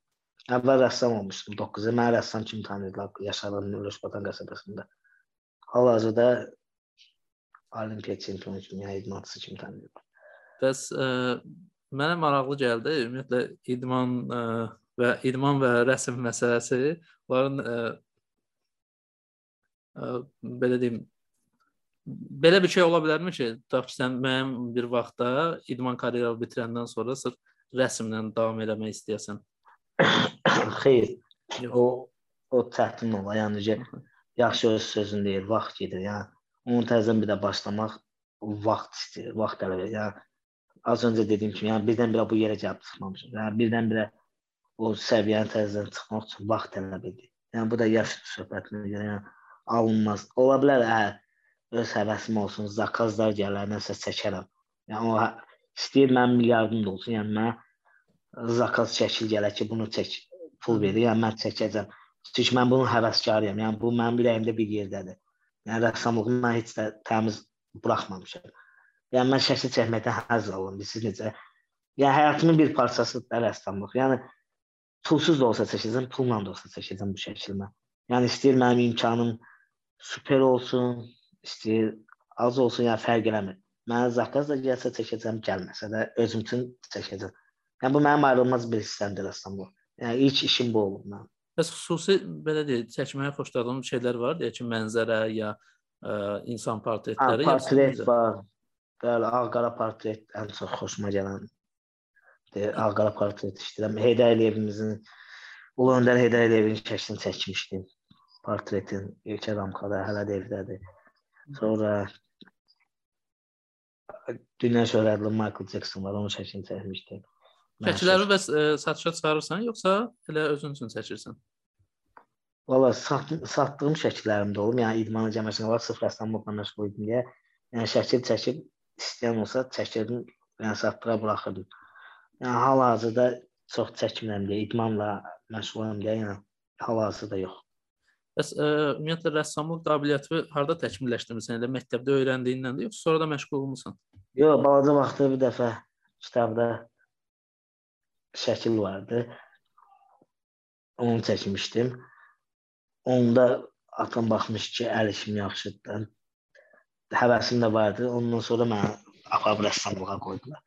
Əvvəl rəssam olmuşdum 9 il. Mən rəssam kimi tanıyırlar yaşadığım Nuruşbatan qəsəbəsində. Hal-hazırda olimpiya çempionu kimi, yəni idmançısı kimi tanıyırlar. Bəs ə, mənə maraqlı gəldi. Ümumiyyətlə idman ə, və idman və rəsm məsələsi onların ə, ə, belə deyim belə bir şey ola bilərmi ki, tutaq ki, sən müəyyən bir vaxtda idman karyeranı bitirəndən sonra sırf rəsmlə davam eləmək istəyəsən? Xeyr. O o çətin olar. Yəni ki, yaxşı öz sözünü deyir, vaxt gedir. Yəni Onu təzədən bir də başlamaq vaxt istəyir, vaxt tələb edir. Yəni az öncə dediyim kimi, yəni birdən-birə bu yerə gəlib çıxmamışıq. Yəni birdən-birə o səviyyəni təzədən çıxmaq üçün vaxt tələb edir. Yəni bu da yaş söhbətinə görə yəni alınmaz. Ola bilər, hə, öz həvəsim olsun, zakazlar gələr, nəsə çəkərəm. Yəni o hə, istəyir mənim milyardım da olsun. Yəni mən zakaz çəkil gələr ki, bunu çək, pul verir, yəni mən çəkəcəm. Çünki mən bunun həvəskarıyam. Yəni bu mənim ürəyimdə bir yerdədir. Yəni rəssamlığı mən heç də təmiz buraxmamışam. Yəni mən şəkil çəkməkdən həzz alıram. Siz necə? Yəni həyatımın bir parçasıdır da rəssamlıq. Yəni pulsuz da olsa çəkəcəm, pulla da olsa çəkəcəm bu şəkildə. Yəni istəyir mənim imkanım super olsun, istəyir az olsun, yəni fərq eləmir. Mənə zakaz da gəlsə çəkəcəm, gəlməsə də özüm üçün çəkəcəm. Yəni bu mənim ayrılmaz bir hissəmdir rəssamlıq. Yəni ilk işim bu olub mənim. Bəs xüsusi belə deyək, çəkməyə xoşladığın şeylər var, deyək ki, mənzərə ya ə, insan portretləri, ha, portret ya var. Bəli, ağ-qara portret ən çox xoşuma gələn. Ağ-qara portret işləyirəm. Heydər Əliyevimizin Ulu Öndər Heydər Əliyevin şəklini çəkmişdim. Portretin ilk ramkada hələ də evdədir. Sonra dünya şöhrətli Michael Jackson var, onun şəklini çəkmişdim. Şəkilləri bəs ə, e, satışa çıxarırsan, yoxsa elə özün üçün çəkirsən? Valla sat, satdığım şəkillərim də olub. Yəni idmana cəmiyyətinə var, sıfır rəssamlıqla məşğul idim deyə. Yəni şəkil çəkib istəyən olsa çəkirdim, yəni satdıra buraxırdım. Yəni hal-hazırda çox çəkmirəm deyə, idmanla məşğulam deyə, yəni hal-hazırda yox. Bəs ə, e, ümumiyyətlə rəssamlıq qabiliyyəti harda təkmilləşdirmisən? Elə məktəbdə öyrəndiyindəndir, yoxsa sonra da məşğul olmusan? Yox, balaca vaxtı bir dəfə kitabda şəkil vardı. Onu çəkmişdim. Onda atam baxmış ki, əl işim yaxşıdır. Həvəsim də vardı. Ondan sonra mənə aparıb rəssamlığa qoydular.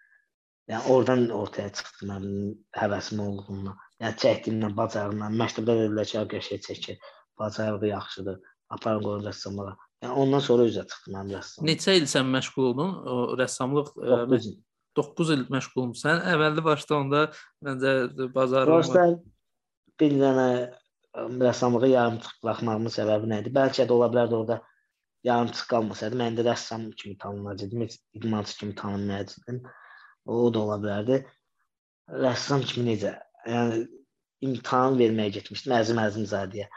Yəni oradan ortaya çıxdı mənim həvəsim olduğundan. Yəni çəkdiyimdən, bacarığımdan, məktəbdə dedilər ki, qəşəng çəkir, bacarığı yaxşıdır, aparın qoyun rəssamlığa. Yəni ondan sonra üzə çıxdı mənim rəssamlıq. Neçə il sən məşğul oldun? O rəssamlıq 9 il. 9 il məşğul olmusan. Əvvəlli başda onda məncə bazarın Başda bir dənə rəssamlığı yarımçıq buraxmağımın səbəbi nə idi? Bəlkə də ola bilərdi orada yarımçıq qalmasaydı, mən də rəssam kimi tanınacaqdım, heç idmançı kimi tanınmayacaqdım. O da ola bilərdi. Rəssam kimi necə? Yəni imtahan verməyə getmişdim Əzim Əzimzadəyə.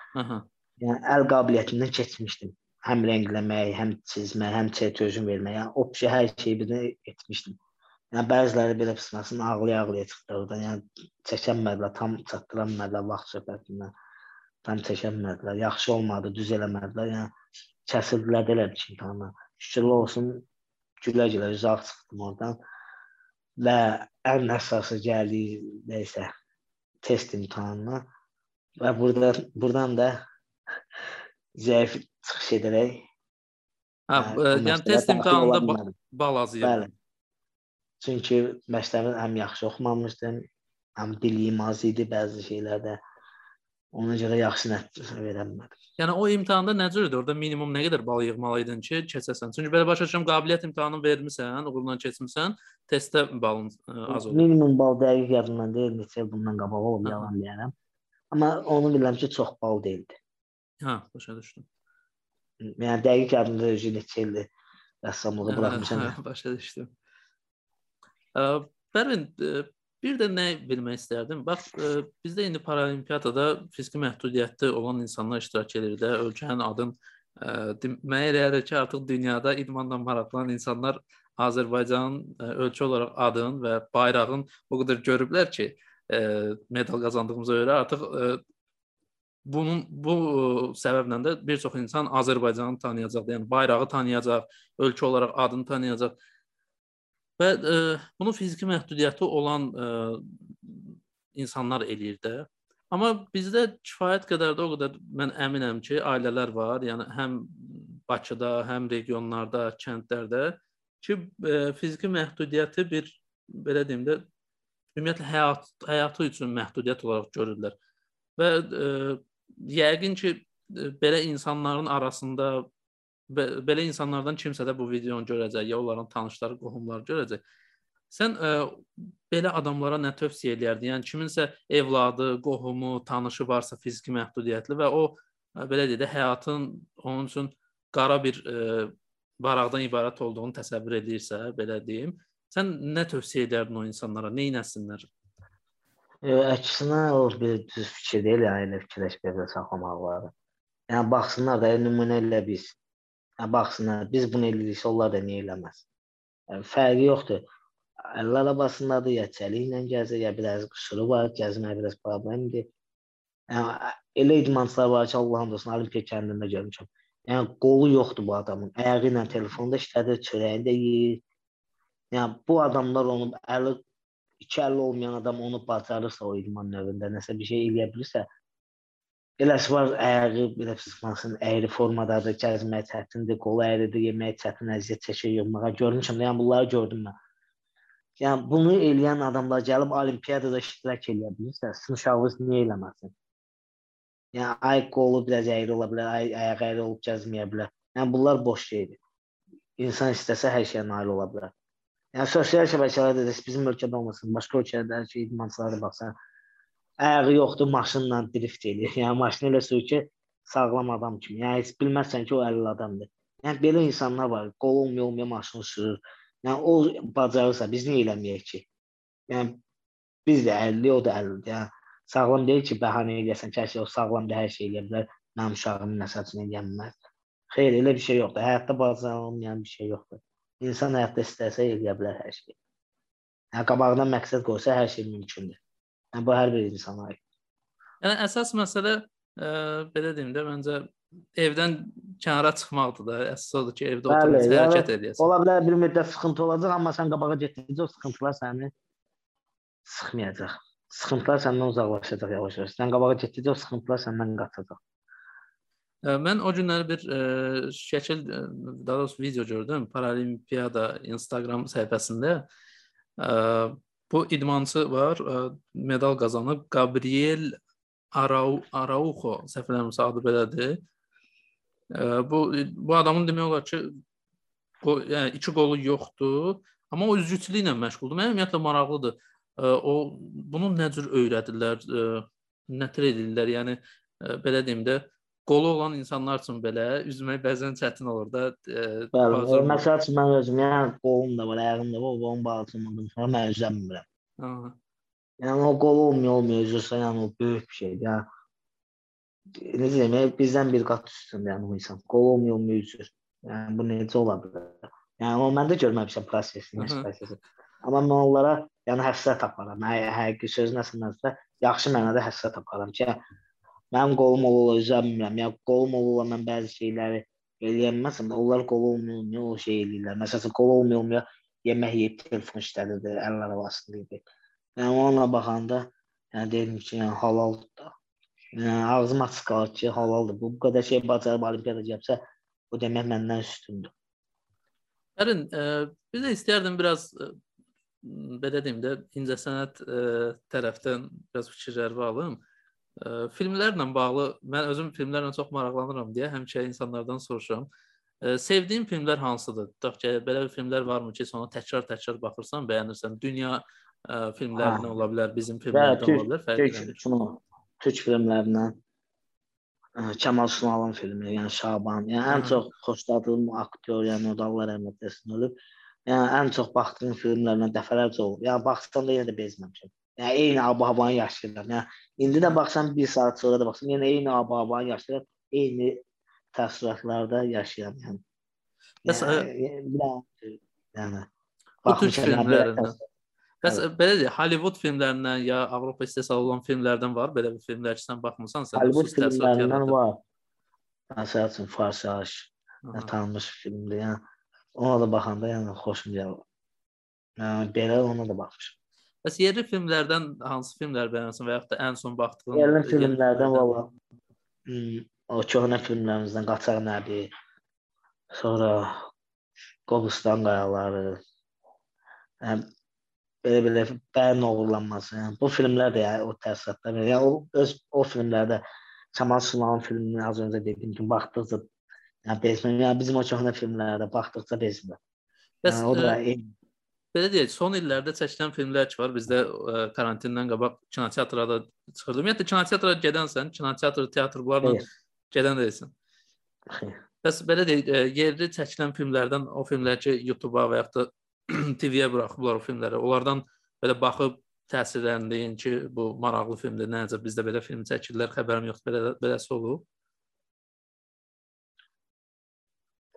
Yəni əl qabiliyyətindən keçmişdim. Həm rəngləmək, həm çizmək, həm çertözün vermək, yəni o hər şeyi birdən etmişdim. Yəni bəziləri belə pısmasın ağlaya-ağlaya çıxdı oradan. Yəni çəkənmədilər, tam çatdıranmədilər vaxt söhbətindən. Tam çəkənmədilər. Yaxşı olmadı, düz eləmədilər. Yəni kəsildilər də elədi ki, imtahandan. Şükürlər olsun, gülə-gülə uzaq çıxdım oradan. Və ən əsası gəldi nəysə test imtahanına. Və burada buradan da zəif çıxış edərək Hə, yəni, yəni test imtahanında bal az yığdın. Bəli. Çünki məktəbin həm yaxşı oxumamışdım, həm biliyim az idi bəzi şeylərdə. Ona görə yaxşı nəticə verə bilmədim. Yəni o imtahanda nə cürdür? Orda minimum nə qədər bal yığmalıydın ki, keçəsən? Çünki belə başa düşürəm, qabiliyyət imtahanını vermisən, uğurla keçmisən, testdə balın e, az olur. Minimum bal dəqiq yadımdan deyil, neçə il bundan qabaq olub yalan deyərəm. Amma onu bilirəm ki, çox bal deyildi. Hə, başa düşdüm. Yəni dəqiq yadımda özü neçə ildir rəssamlığı buraxmışam. Hə, başa düşdüm. Pərvin, bir də nə bilmək istərdim? Bax, bizdə indi paralimpiadada fiziki məhdudiyyəti olan insanlar iştirak edir də, ölkənin adın demək olar ki, artıq dünyada idmanla maraqlanan insanlar Azərbaycanın ölkə olaraq adın və bayrağın o qədər görüblər ki, medal qazandığımıza görə artıq bunun bu səbəblə də bir çox insan Azərbaycanı tanıyacaq, yəni bayrağı tanıyacaq, ölkə olaraq adını tanıyacaq. Və e, bunu fiziki məhdudiyyəti olan e, insanlar eləyir də. Amma bizdə kifayət qədər də o qədər mən əminəm ki, ailələr var, yəni həm Bakıda, həm regionlarda, kəndlərdə ki, e, fiziki məhdudiyyəti bir belə deyim də ümumiyyətlə həyat həyatı üçün məhdudiyyət olaraq görürlər. Və ə, yəqin ki, belə insanların arasında belə insanlardan kimsə də bu videonu görəcək, ya onların tanışları, qohumları görəcək. Sən ə, e, belə adamlara nə tövsiyə edərdin? Yəni kiminsə evladı, qohumu, tanışı varsa fiziki məhdudiyyətli və o ə, e, belə deyək də həyatın onun üçün qara bir ə, e, varaqdan ibarət olduğunu təsəvvür edirsə, belə deyim, sən nə tövsiyə edərdin o insanlara? Nə etsinlər? Əksinə o bir düz fikir deyil, yəni elə fikirləşməyə saxlamaq lazım. Yəni baxsınlar da nümunə ilə biz baxsınlar, biz bunu eləyirik, onlar da niyə eləməz? Yəni, fərqi yoxdur. Əllər arabasındadır, ya çəli ilə gəzir, ya biraz qüsuru var, gəzmək biraz problemdir. Yəni elə idmançılar var ki, Allahın olsun, Olimpiya kəndində görmüşəm. Yəni qolu yoxdur bu adamın. Ayağı ilə telefonda işlədir, çörəyini də yeyir. Yəni bu adamlar onu əli iki əlli olmayan adam onu bacarırsa o idman növündə nəsə bir şey eləyə bilirsə, eləsi var ayağı belə çıxmasın, əyri formadadır, gəzmək çətindir, qolu əyridir, yemək çətin, əziyyət çəkir, yığmağa görmüşəm. Yəni bunları gördüm mən. Yəni bunu eləyən adamlar gəlib olimpiyadada iştirak edə bilirsə, sizin uşağınız niyə eləməsin? Yəni ay qolu biraz əyri ola bilər, ay ayağı əyri olub gəzməyə bilər. Yəni bunlar boş şeydir. İnsan istəsə hər şeyə nail ola bilər. Yəni sosial şəbəkələrdə də bizim ölkədə olmasın, başqa ölkələrdə hər şey idmançılara baxsan, ayağı yoxdur, maşınla drift eləyir. Yəni maşını elə sür ki, sağlam adam kimi. Yəni heç bilməzsən ki, o əlil adamdır. Yəni belə insanlar var, qolu olmuyor, olmuyor maşını sürür. Yəni o bacarırsa biz niyə eləməyək ki? Yəni biz də 50, o da 50-dir. Yəni sağlam deyil ki, bəhanə eləyəsən ki, hər şey o sağlamdır, hər şey eləyə bilər. Mənim uşağım məsələn eləyə bilməz. Xeyr, elə bir şey yoxdur. Həyatda bacarılmayan bir şey yoxdur. İnsan həyatda istəsə eləyə bilər hər şeyi. Yəni qabağına məqsəd qoysa hər şey mümkündür. Yəni bu hər bir insana aid. Yəni əsas məsələ ə, e, belə deyim də məncə evdən kənara çıxmaqdır da. Əsas odur ki, evdə oturub hərəkət edəsən. Ola bilər bir müddət sıxıntı olacaq, amma sən qabağa getdikcə o sıxıntılar səni sıxmayacaq. Sıxıntılar səndən uzaqlaşacaq yavaş-yavaş. Sən qabağa getdikcə o sıxıntılar səndən qaçacaq. Mən o günləri bir ə, şəkil, daha doğrusu video gördüm Paralimpiyada Instagram səhifəsində. Ə, bu idmançı var, ə, medal qazanıb Gabriel Arau Araujo, səhv eləmirəmsə adı belədir. Ə, bu bu adamın demək olar ki, o yəni iki qolu yoxdur, amma o üzgüçülüklə məşğuldur. Mənə ümumiyyətlə maraqlıdır. Ə, o bunu nə cür öyrədirlər, nə tər edirlər? Yəni belə deyim də, qolu olan insanlar üçün belə üzmək bəzən çətin olur da. E, Bəli, bazar... məsəl üçün mən özüm, yəni qolum da var, ayağım da var, qolum bağlamadım sonra mən üzləmirəm. Aha. Yəni o qolu olmuyor, olmuyor üzürsə, yəni o böyük bir şeydir. Yəni necə deyim, yəni, bizdən bir qat üstündə yəni o insan. Qol olmuyor, olmuyor üzür. Yəni bu necə ola bilər? Yəni o mən də görməmişəm prosesini, prosesi. Amma mən onlara yəni həsrət aparıram. Hə, həqiqi sözün əslində yaxşı mənada həsrət aparıram ki, Mənim qolum ola üzəmirəm. Yəni qolum ola mən bəzi şeyləri eləyəməsəm, onlar qol olmuyor, o şey eləyirlər. Məsələn, qol olmuyor, yemək yeyib telefon işlədirdi, əllər arasında idi. Yəni ona baxanda, yəni deyirəm ki, yəni halaldır. Yəni ağzım açıq qalır ki, halaldır. Bu, bu qədər şey bacarıb olimpiyada gəlsə, bu demək məndən üstündür. Ərin, e, bir də istərdim biraz e, belə deyim də incəsənət e, tərəfdən biraz fikirlərimi alım. Ə, filmlərlə bağlı mən özüm filmlərlə çox maraqlanıram deyə həmişə insanlardan soruşuram. Ə, sevdiyin filmlər hansıdır? Tutaq ki, belə bir filmlər varmı ki, sonra təkrar-təkrar baxırsan, bəyənirsən? Dünya ə, filmlərindən ola bilər, bizim filmlərdən ola bilər, fərqlənir. Türk, filmlərindən Kəmal Sunalın filmi, yəni Şaban. Yəni ən çox xoşladığım aktyor, yəni o da Allah rəhmət etsin ölüb. Yəni ən çox baxdığım filmlərdən dəfələrcə olub. Yəni baxsam da yenə də bezməmişəm. Yəni eyni ab-havanı yaşayırlar. Yəni indi də baxsam 1 saat sonra da baxsam, yəni eyni ab-havanı yaşayırlar, eyni təəssüratlarda yaşayan yəni. Bəs yəni, yəni bu tür filmlərindən. Bəs evet. belə deyək, Hollywood filmlərindən ya Avropa istehsal olan filmlərdən var belə bir filmlər ki, sən baxmısan, sən Hollywood filmlərindən var. Məsəl üçün Farsaj, tanınmış filmdir. Yəni ona da baxanda yəni xoşum gəlir. Yəni belə ona da baxmışam. Bəs yerli filmlərdən hansı filmlər bəyənirsən və yaxud da ən son baxdığın yerli filmlərdən valla hmm, o köhnə filmlərimizdən Qaçaq Nəbi, sonra Qobustan qayaları, yəni belə-belə bəyin oğurlanması. Yəni bu filmlər də yəni, o təsirətlər verir. Yəni o öz o filmlərdə Kamal Sunalın filmini az öncə dediyim kimi baxdıqca yəni bezmir. Yəni bizim o köhnə filmlərdə baxdıqca bezmir. Bəs yəni, o da eyni belə deyək, son illərdə çəkilən filmlər ki var. Bizdə ə, karantindən qabaq kinoteatra da çıxırdı. Ümumiyyətlə kinoteatra gedənsən, kinoteatr, teatr bunlarla Xeyr. gedən deyilsən. Bəs belə deyək, ə, yerli çəkilən filmlərdən o filmlər ki, YouTube-a və yaxud da TV-yə buraxıblar o filmləri. Onlardan belə baxıb təsirləndiyin ki, bu maraqlı filmdir. Necə bizdə belə film çəkirlər, xəbərim yoxdur. Belə beləsi olub.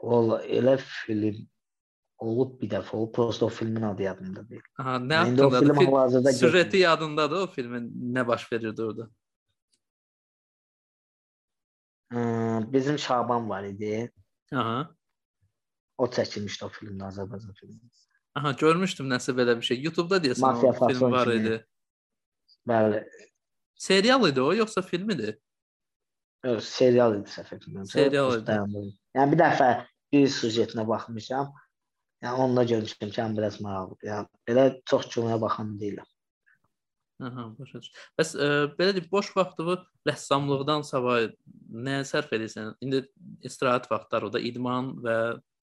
Valla elə film olub bir dəfə. O prosta o filmin adı yadımda deyil. Aha, nə haqqında? Film hal-hazırda süjeti yadındadır o filmin nə baş verirdi orada? bizim Şaban var idi. Aha. O çəkilmişdi o filmdə Azərbaycan filmi. Aha, görmüşdüm nəsə belə bir şey. YouTube-da deyəsən Mafya o film var kimi. idi. Bəli, Serial idi o, yoxsa film idi? Yox, serial idi etmirəmsə. Serial idi. Yəni bir dəfə bir sujetinə baxmışam. Yəni onda görmüşdüm ki, yəni biraz maraqlıdır. Yəni belə çox kinoya baxan deyiləm. Aha, başa düşdüm. Bəs ə, belə deyim, boş vaxtını rəssamlıqdan savayı nəyə sərf edirsən? İndi istirahət vaxtları da idman və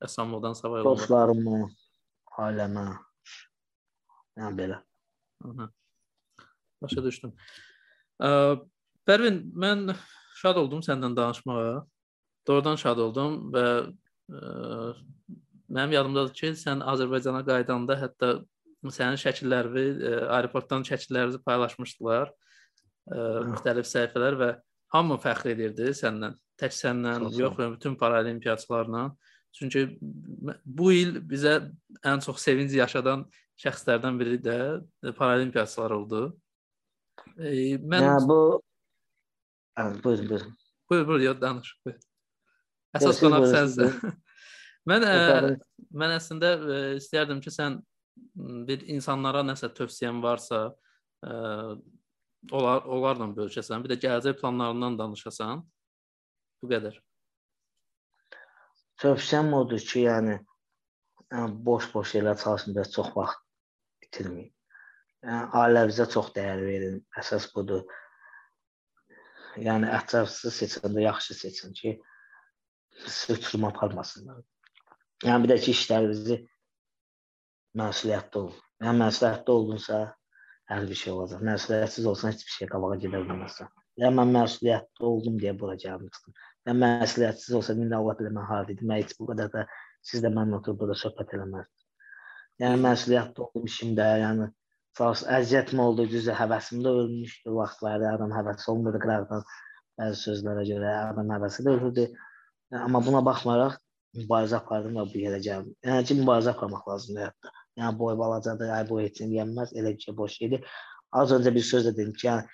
rəssamlıqdan savayı olur. Dostlarımı, ailəmə. Yəni belə. Aha. Başa düşdüm. Ə, Pərvin, mən şad oldum səndən danışmağa. Doğrudan şad oldum və ə, mənim yadımdadır ki, sən Azərbaycana qayıdanda hətta sənin şəkillərini, ə, aeroportdan şəkillərinizi paylaşmışdılar. Ə, müxtəlif səhifələr və hamı fəxr edirdi səndən. Tək səndən, Çox yox, bütün paralimpiyaçılarla. Çünki bu il bizə ən çox sevinc yaşadan şəxslərdən biri də paralimpiyaçılar oldu. E, mən Yəni bu Hə, buyurun, buyurun. buyur, buyur, ya danış. Buyur. Əsas qonaq sənsən. mən ə, mən əslində ə, istərdim ki, sən bir insanlara nəsə tövsiyən varsa, ə, onlar onlarla bölüşəsən, bir də gələcək planlarından danışasan. Bu qədər. Tövsiyəm odur ki, yəni yəni boş-boş yerlər çalışın və çox vaxt itirməyin. Yəni ailəvizə çox dəyər verin. Əsas budur. Yəni ətrafsız seçəndə yaxşı seçin ki, uçuruma aparmasınlar. Yəni bir də ki, işlərinizi məsuliyyətli olun. Yəni məsuliyyətli olunsa hər bir şey olacaq. Məsuliyyətsiz olsan heç bir şey qabağa gedə bilməzsən. Yəni mən məsuliyyətli oldum deyə bura gəlmişdim. Yəni məsuliyyətsiz olsa indi Allah bilir mən harda idim. Mən heç bu qədər də siz də mənimlə oturub burada söhbət eləməzdiniz. Yəni məsuliyyətli oldum işimdə, yəni olsun əziyyətim oldu, düzə həvəsim də ölmüşdü vaxtlarda. Adam həvəsi olmurdu qıraqdan bəzi sözlərə görə adam həvəsi də ölürdü. Amma buna baxmayaraq mübarizə apardım və bu yerə gəldim. Yəni ki, mübarizə aparmaq lazımdır həyatda. Yəni boy balacadır, ay boy heç yənməz, elə bir şey boş şeydir. Az öncə bir söz də dedim ki, yəni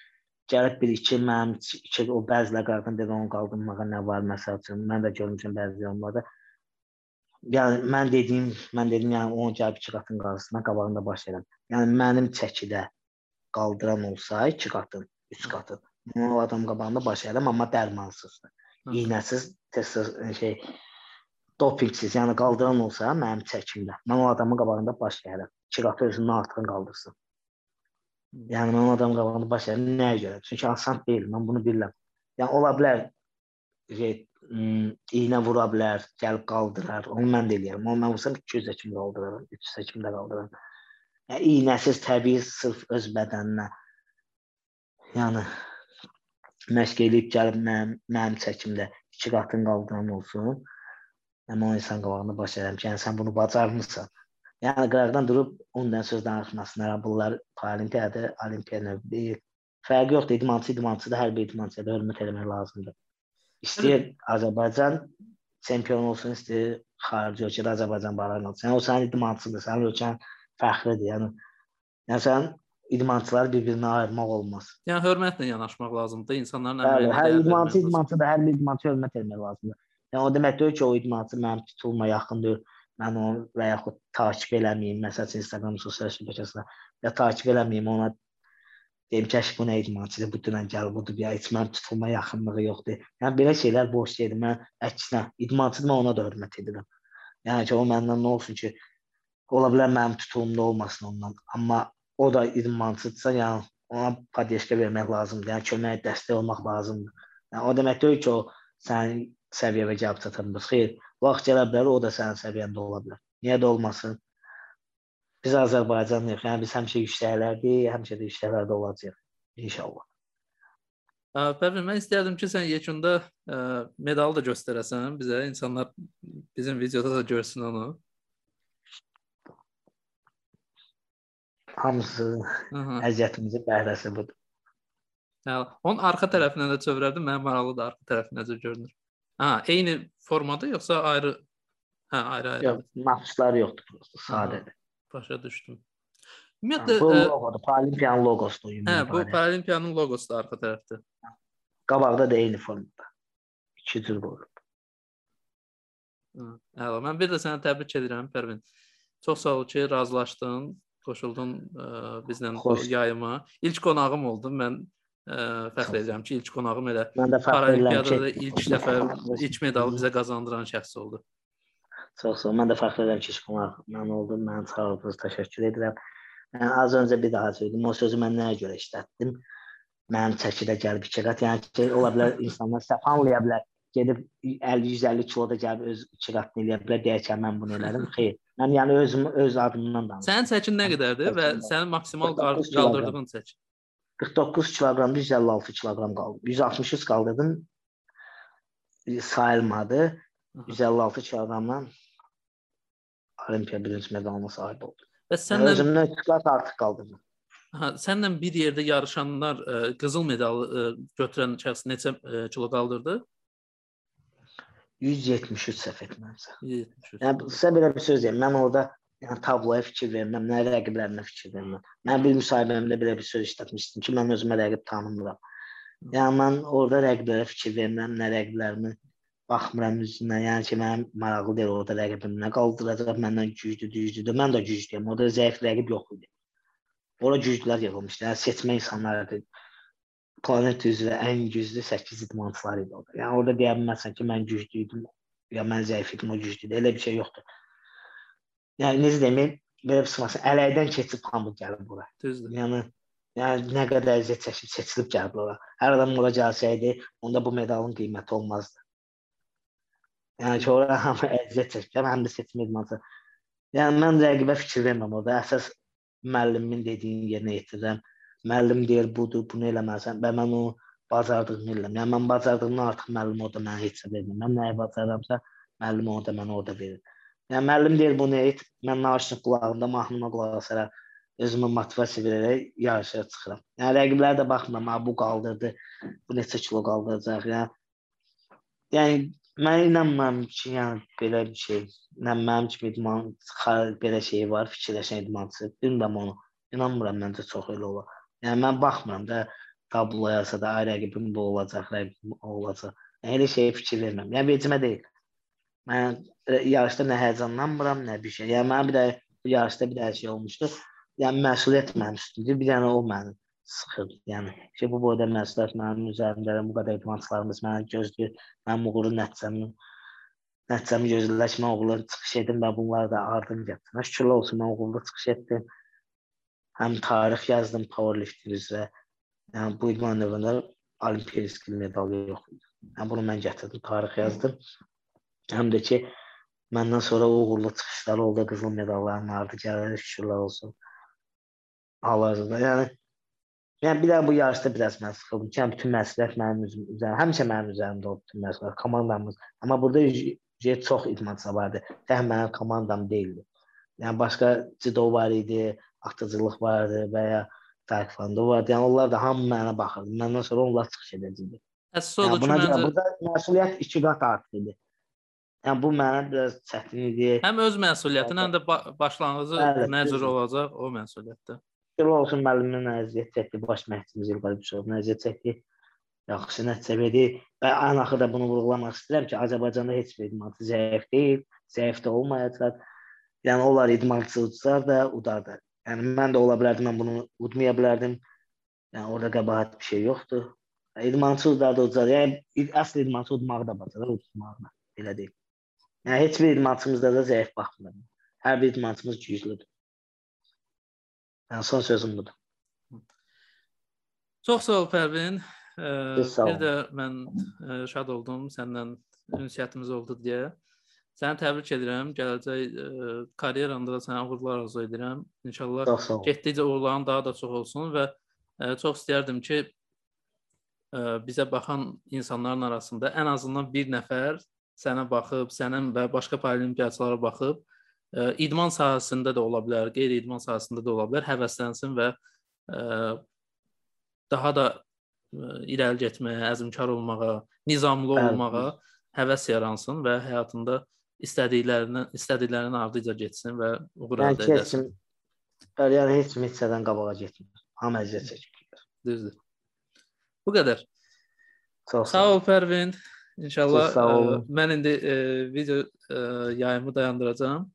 gəlib bir iki mənim iki o bəzilər qardan dedi onu qaldırmağa nə var məsəl üçün. Mən də görmüşəm bəzi yorumlarda. Yəni mən dediyim, mən dedim yəni onu gəlib iki qatın qarşısına qabağında baş edirəm. Yəni mənim çəkidə qaldıran olsa iki qatın, üç qatın. Mən o adam qabağında baş edirəm, amma dərmansız, Hı. iynəsiz, test şey dopingsiz, yəni qaldıran olsa mənim çəkimdə. Mən o adamın qabağında baş edirəm. İki qatı özündən artıq qaldırsın. Yəni mən o adamın qabağında baş edirəm nəyə görə? Çünki asan deyil, mən bunu bilirəm. Yəni ola bilər şey, iynə vura bilər, gəlib qaldırar. Onu mən də eləyərəm. Onu mən vursam 200 də kimi qaldıraram, 300 də kimi də qaldıraram. Yəni iynəsiz təbii sırf öz bədəninə yəni məşq eləyib gəlib mənim, mənim çəkimdə iki qatın qaldıran olsun. Yəni o insan qabağında baş edirəm ki, yəni sən bunu bacarmısan. Yəni qıraqdan durub ondan söz danışmasınlar. Bunlar paralimpiyadır, olimpiya növü. Fərqi yoxdur. İdmançı idmançıdır. Hər bir idmançıya da hörmət eləmək lazımdır. İstəyir Azərbaycan çempion olsun, istəyir xarici ölkədə Azərbaycan bayrağını alsın. Yəni o sənin idmançıdır, sənin ölkən fəxridir. Yəni yəni sən idmançıları bir-birinə ayırmaq olmaz. Yəni hörmətlə yanaşmaq lazımdır. İnsanların Bəli, əməyinə hər dəyər idmançı lazımdır. idmançıdır, hər bir idmançı hörmət etmək lazımdır. Yəni o demək deyil ki, o idmançı mənim tituluma yaxındır. Mən onu və yaxud takip eləməyim, məsəl üçün Instagram sosial şəbəkəsində ya takip eləməyim, ona deyim ki, bu nə idmançıdır, bu dünən gəlib budur, ya heç mənim tituluma yaxınlığı yoxdur. Yəni belə şeylər boş şeydir. Mən əksinə idmançıdır, mən ona da hörmət edirəm. Yəni ki, o məndən nə olsun ki, ola bilər mənim titulumda olmasın ondan, amma o da idmançıdsa, yəni ona podyeşka vermək lazımdır. Yəni kömək, dəstək olmaq lazımdır. Yəni o demək deyil ki, o sənin səviyyəyə gəlib bilmir. Xeyr, vaxt gələ bilər, o da sənin səviyyəndə ola bilər. Niyə də olmasın? Biz Azərbaycanlıyıq. Yəni biz həmişə yüksəklərdik, həmişə də yüksəklərdə olacağıq inşallah. Pərvin, mən istərdim ki, sən yekunda ə, medalı da göstərəsən bizə, insanlar bizim videoda da görsün onu. Hamısı əziyyətimizin bəhrəsi budur. Hə, onun arxa tərəfinə də çevirərdim. Mənim maraqlı da arxa tərəfi necə görünür. Ha, eyni formada yoxsa ayrı? Hə, ayrı ayrı. Yox, naxışları yoxdur prosta, sadədir. Başa düşdüm. Ümumiyyətlə, Bu ə, logodur, Paralimpiyanın loqosudur. hə, bu Paralim. Paralimpiyanın loqosu da arxa tərəfdə. Qabaqda da eyni formada. İki cür qoyulub. Əla. Mən bir də səni təbrik edirəm Pərvin. Çox sağ ol ki, razılaşdın, qoşuldun ə, bizlə bu yayıma. İlk qonağım oldun. Mən fəxr edirəm ki, ilk qonağım elə Paralimpiadada ilk dəfə ilk medalı bizə qazandıran şəxs oldu. Çox sağ ol. Mən də fəxr edirəm ki, ilk qonağım oldum. Mən çağırdınız, təşəkkür edirəm. Yəni, az öncə bir daha söylədim. O sözü mən nəyə görə işlətdim? Mənim çəkidə gəlib iki qat. Yəni ki, ola bilər insanlar səhv anlaya bilər gedib 50-150 kiloda gəlib öz iki qatını eləyə bilər deyək ki, mən bunu elədim. Xeyr. Mən yəni özüm öz adımdan danışıram. Sənin çəkin nə qədərdir və sənin maksimal qaldırdığın çəki? 49 kiloqram, 156 kiloqram qaldı. 163 qaldırdım. Sayılmadı. 156 kiloqramdan Olimpiya birinci medalına sahib oldum. Və səndən özümdən 2 qat artıq qaldırdım. Ha, sənlə bir yerdə yarışanlar ə, qızıl medalı ə, götürən şəxs neçə ə, kilo qaldırdı? 173 səhv etmirəmsə. 173. Yəni sizə belə bir söz deyim. Mən orada yəni tabloya fikir vermirəm, nə rəqiblərimə fikir vermirəm. Mən bir müsahibəmdə belə bir söz işlətmişdim ki, mən özümə rəqib tanımıram. Yəni mən orada rəqiblərə fikir vermirəm, nə rəqiblərimin baxmıram üzünə. Yəni ki, mənim maraqlı deyil orada rəqibim nə qaldıracaq, məndən güclü, güclüdür. Mən də güclüyəm. Orada zəif rəqib yox idi. Ora güclülər yığılmışdı. Yəni seçmə insanlar idi planet üzrə ən güclü 8 idmançılar idi orada. Yəni orada deyə bilməzsən ki, mən güclü idim, ya mən zəif idim, o güclü idi. Elə bir şey yoxdur. Yəni necə deyim, belə sıxmasın, ələkdən keçib hamı gəlib bura. Düzdür. Yəni yəni nə qədər əziyyət çəkib seçilib gəlib ora. Hər adam ora gəlsəydi, onda bu medalın qiyməti olmazdı. Yəni ki, ora hamı əziyyət çəkib, həm də seçim idmançı. Yəni mən rəqibə fikir vermirəm orada. Əsas müəllimin dediyini yerinə yetirirəm müəllim deyir budur, bunu eləməlisən və mən o bacardığımı eləyirəm. Yəni mən bacardığımdan artıq müəllim orada mənə heç nə vermir. Mən nəyi bacarıramsa, müəllim orada mənə orada verir. Yəni müəllim deyir bunu et, mən naşın qulağında mahnına qulaq asaraq özümə motivasiya verərək yarışa çıxıram. Yəni rəqiblər də baxmıram, ha bu qaldırdı, bu neçə kilo qaldıracaq. Yəni yəni mən inanmıram ki, yəni belə bir şey, nə mənim kimi idman belə şey var, fikirləşən idmançı. Bilmirəm onu. İnanmıram məncə çox elə olar. Yəni mən baxmıram da tabloyasa da ay rəqibim bu olacaq, rəqibim o olacaq. Yəni, elə şeyə fikir vermirəm. Yəni vecimə deyil. Mən yarışda nə həyəcanlanmıram, nə bir şey. Yəni mən bir də yarışda bir də şey olmuşdu. Yəni məsuliyyət mənim üstümdür. Bir dənə o məni sıxır. Yəni ki bu boyda məsuliyyət mənim üzərimdə, bu qədər idmançılarımız məni gözləyir. Mənim uğurlu nəticəmi nəticəmi gözləyirlər ki, mən uğurlu çıxış edim və bunlar da ardın gətirir. Şükürlər olsun mən uğurlu çıxış etdim həm tarix yazdım powerlifting üzrə. Yəni bu idman növündə olimpiya riskli medalı yox idi. Yəni bunu mən gətirdim, tarix yazdım. Həm də ki məndən sonra uğurlu çıxışlar oldu, qızıl medalların ardı gəlir, şükürlər olsun. Hal-hazırda. Yəni Yəni bir də bu yarışda biraz mən sıxıldım ki, yəni bütün məsuliyyət mənim üzərimdə, həmişə mənim üzərimdə oldu bütün məsuliyyət, komandamız. Amma burada çox idmançı vardı. Tək mənim komandam deyildi. Yəni başqa cido var idi, atıcılıq vardı və ya taekwondo vardı. Yəni onlar da hamı mənə baxırdı. Məndən sonra onlar çıxış edəcəkdi. Odur yəni, ki, məncə burada məsuliyyət iki qat artırdı. Yəni bu mənə biraz çətin idi. Həm öz məsuliyyətin, həm də başlanğıcı bəli, necə olacaq o məsuliyyətdə. Şükür olsun müəllimin əziyyət çəkdi, baş məhdimiz İlqar Bişov əziyyət çəkdi. Yaxşı nəticə verdi və ən axırda bunu vurğulamaq istəyirəm ki, Azərbaycanda heç bir idmançı zəif deyil, zəif də olmayacaq. Yəni onlar idmançılar da, udar da. Yəni mən də ola bilərdim, mən bunu udmaya bilərdim. Yəni orada qəbahət bir şey yoxdur. İdmançı udar da udar. Yəni əsl idmançı udmağı da bacarır, udmağı da. Elə deyil. Yəni heç bir idmançımızda da zəif baxmıram. Hər bir idmançımız güclüdür. Yəni son sözüm budur. Çox sağ ol Pərvin. Bir də mən şad oldum səndən ünsiyyətimiz oldu deyə. Səni təbrik edirəm. Gələcək ə, e, karyeranda da sənə uğurlar arzu edirəm. İnşallah getdikcə uğurların daha da çox olsun və ə, e, çox istərdim ki, ə, e, bizə baxan insanların arasında ən azından bir nəfər sənə baxıb, sənin və başqa paralimpiyaçılara baxıb, ə, idman sahəsində də ola bilər, qeyri-idman sahəsində də ola bilər, həvəslənsin və ə, daha da ə, irəli getməyə, əzmkar olmağa, nizamlı olmağa həvəs yaransın və həyatında istədiklərindən istədiklərinin ardıca getsin və uğur yəni, əldə etsin. Yəni heç kim hissədən qabağa getmir. Hamı əziyyət çəkir. Düzdür. Bu qədər. Çox sağ ol Pərvin. İnşallah Siz sağ ə, olun. mən indi ə, video ə, yayımı dayandıracağam.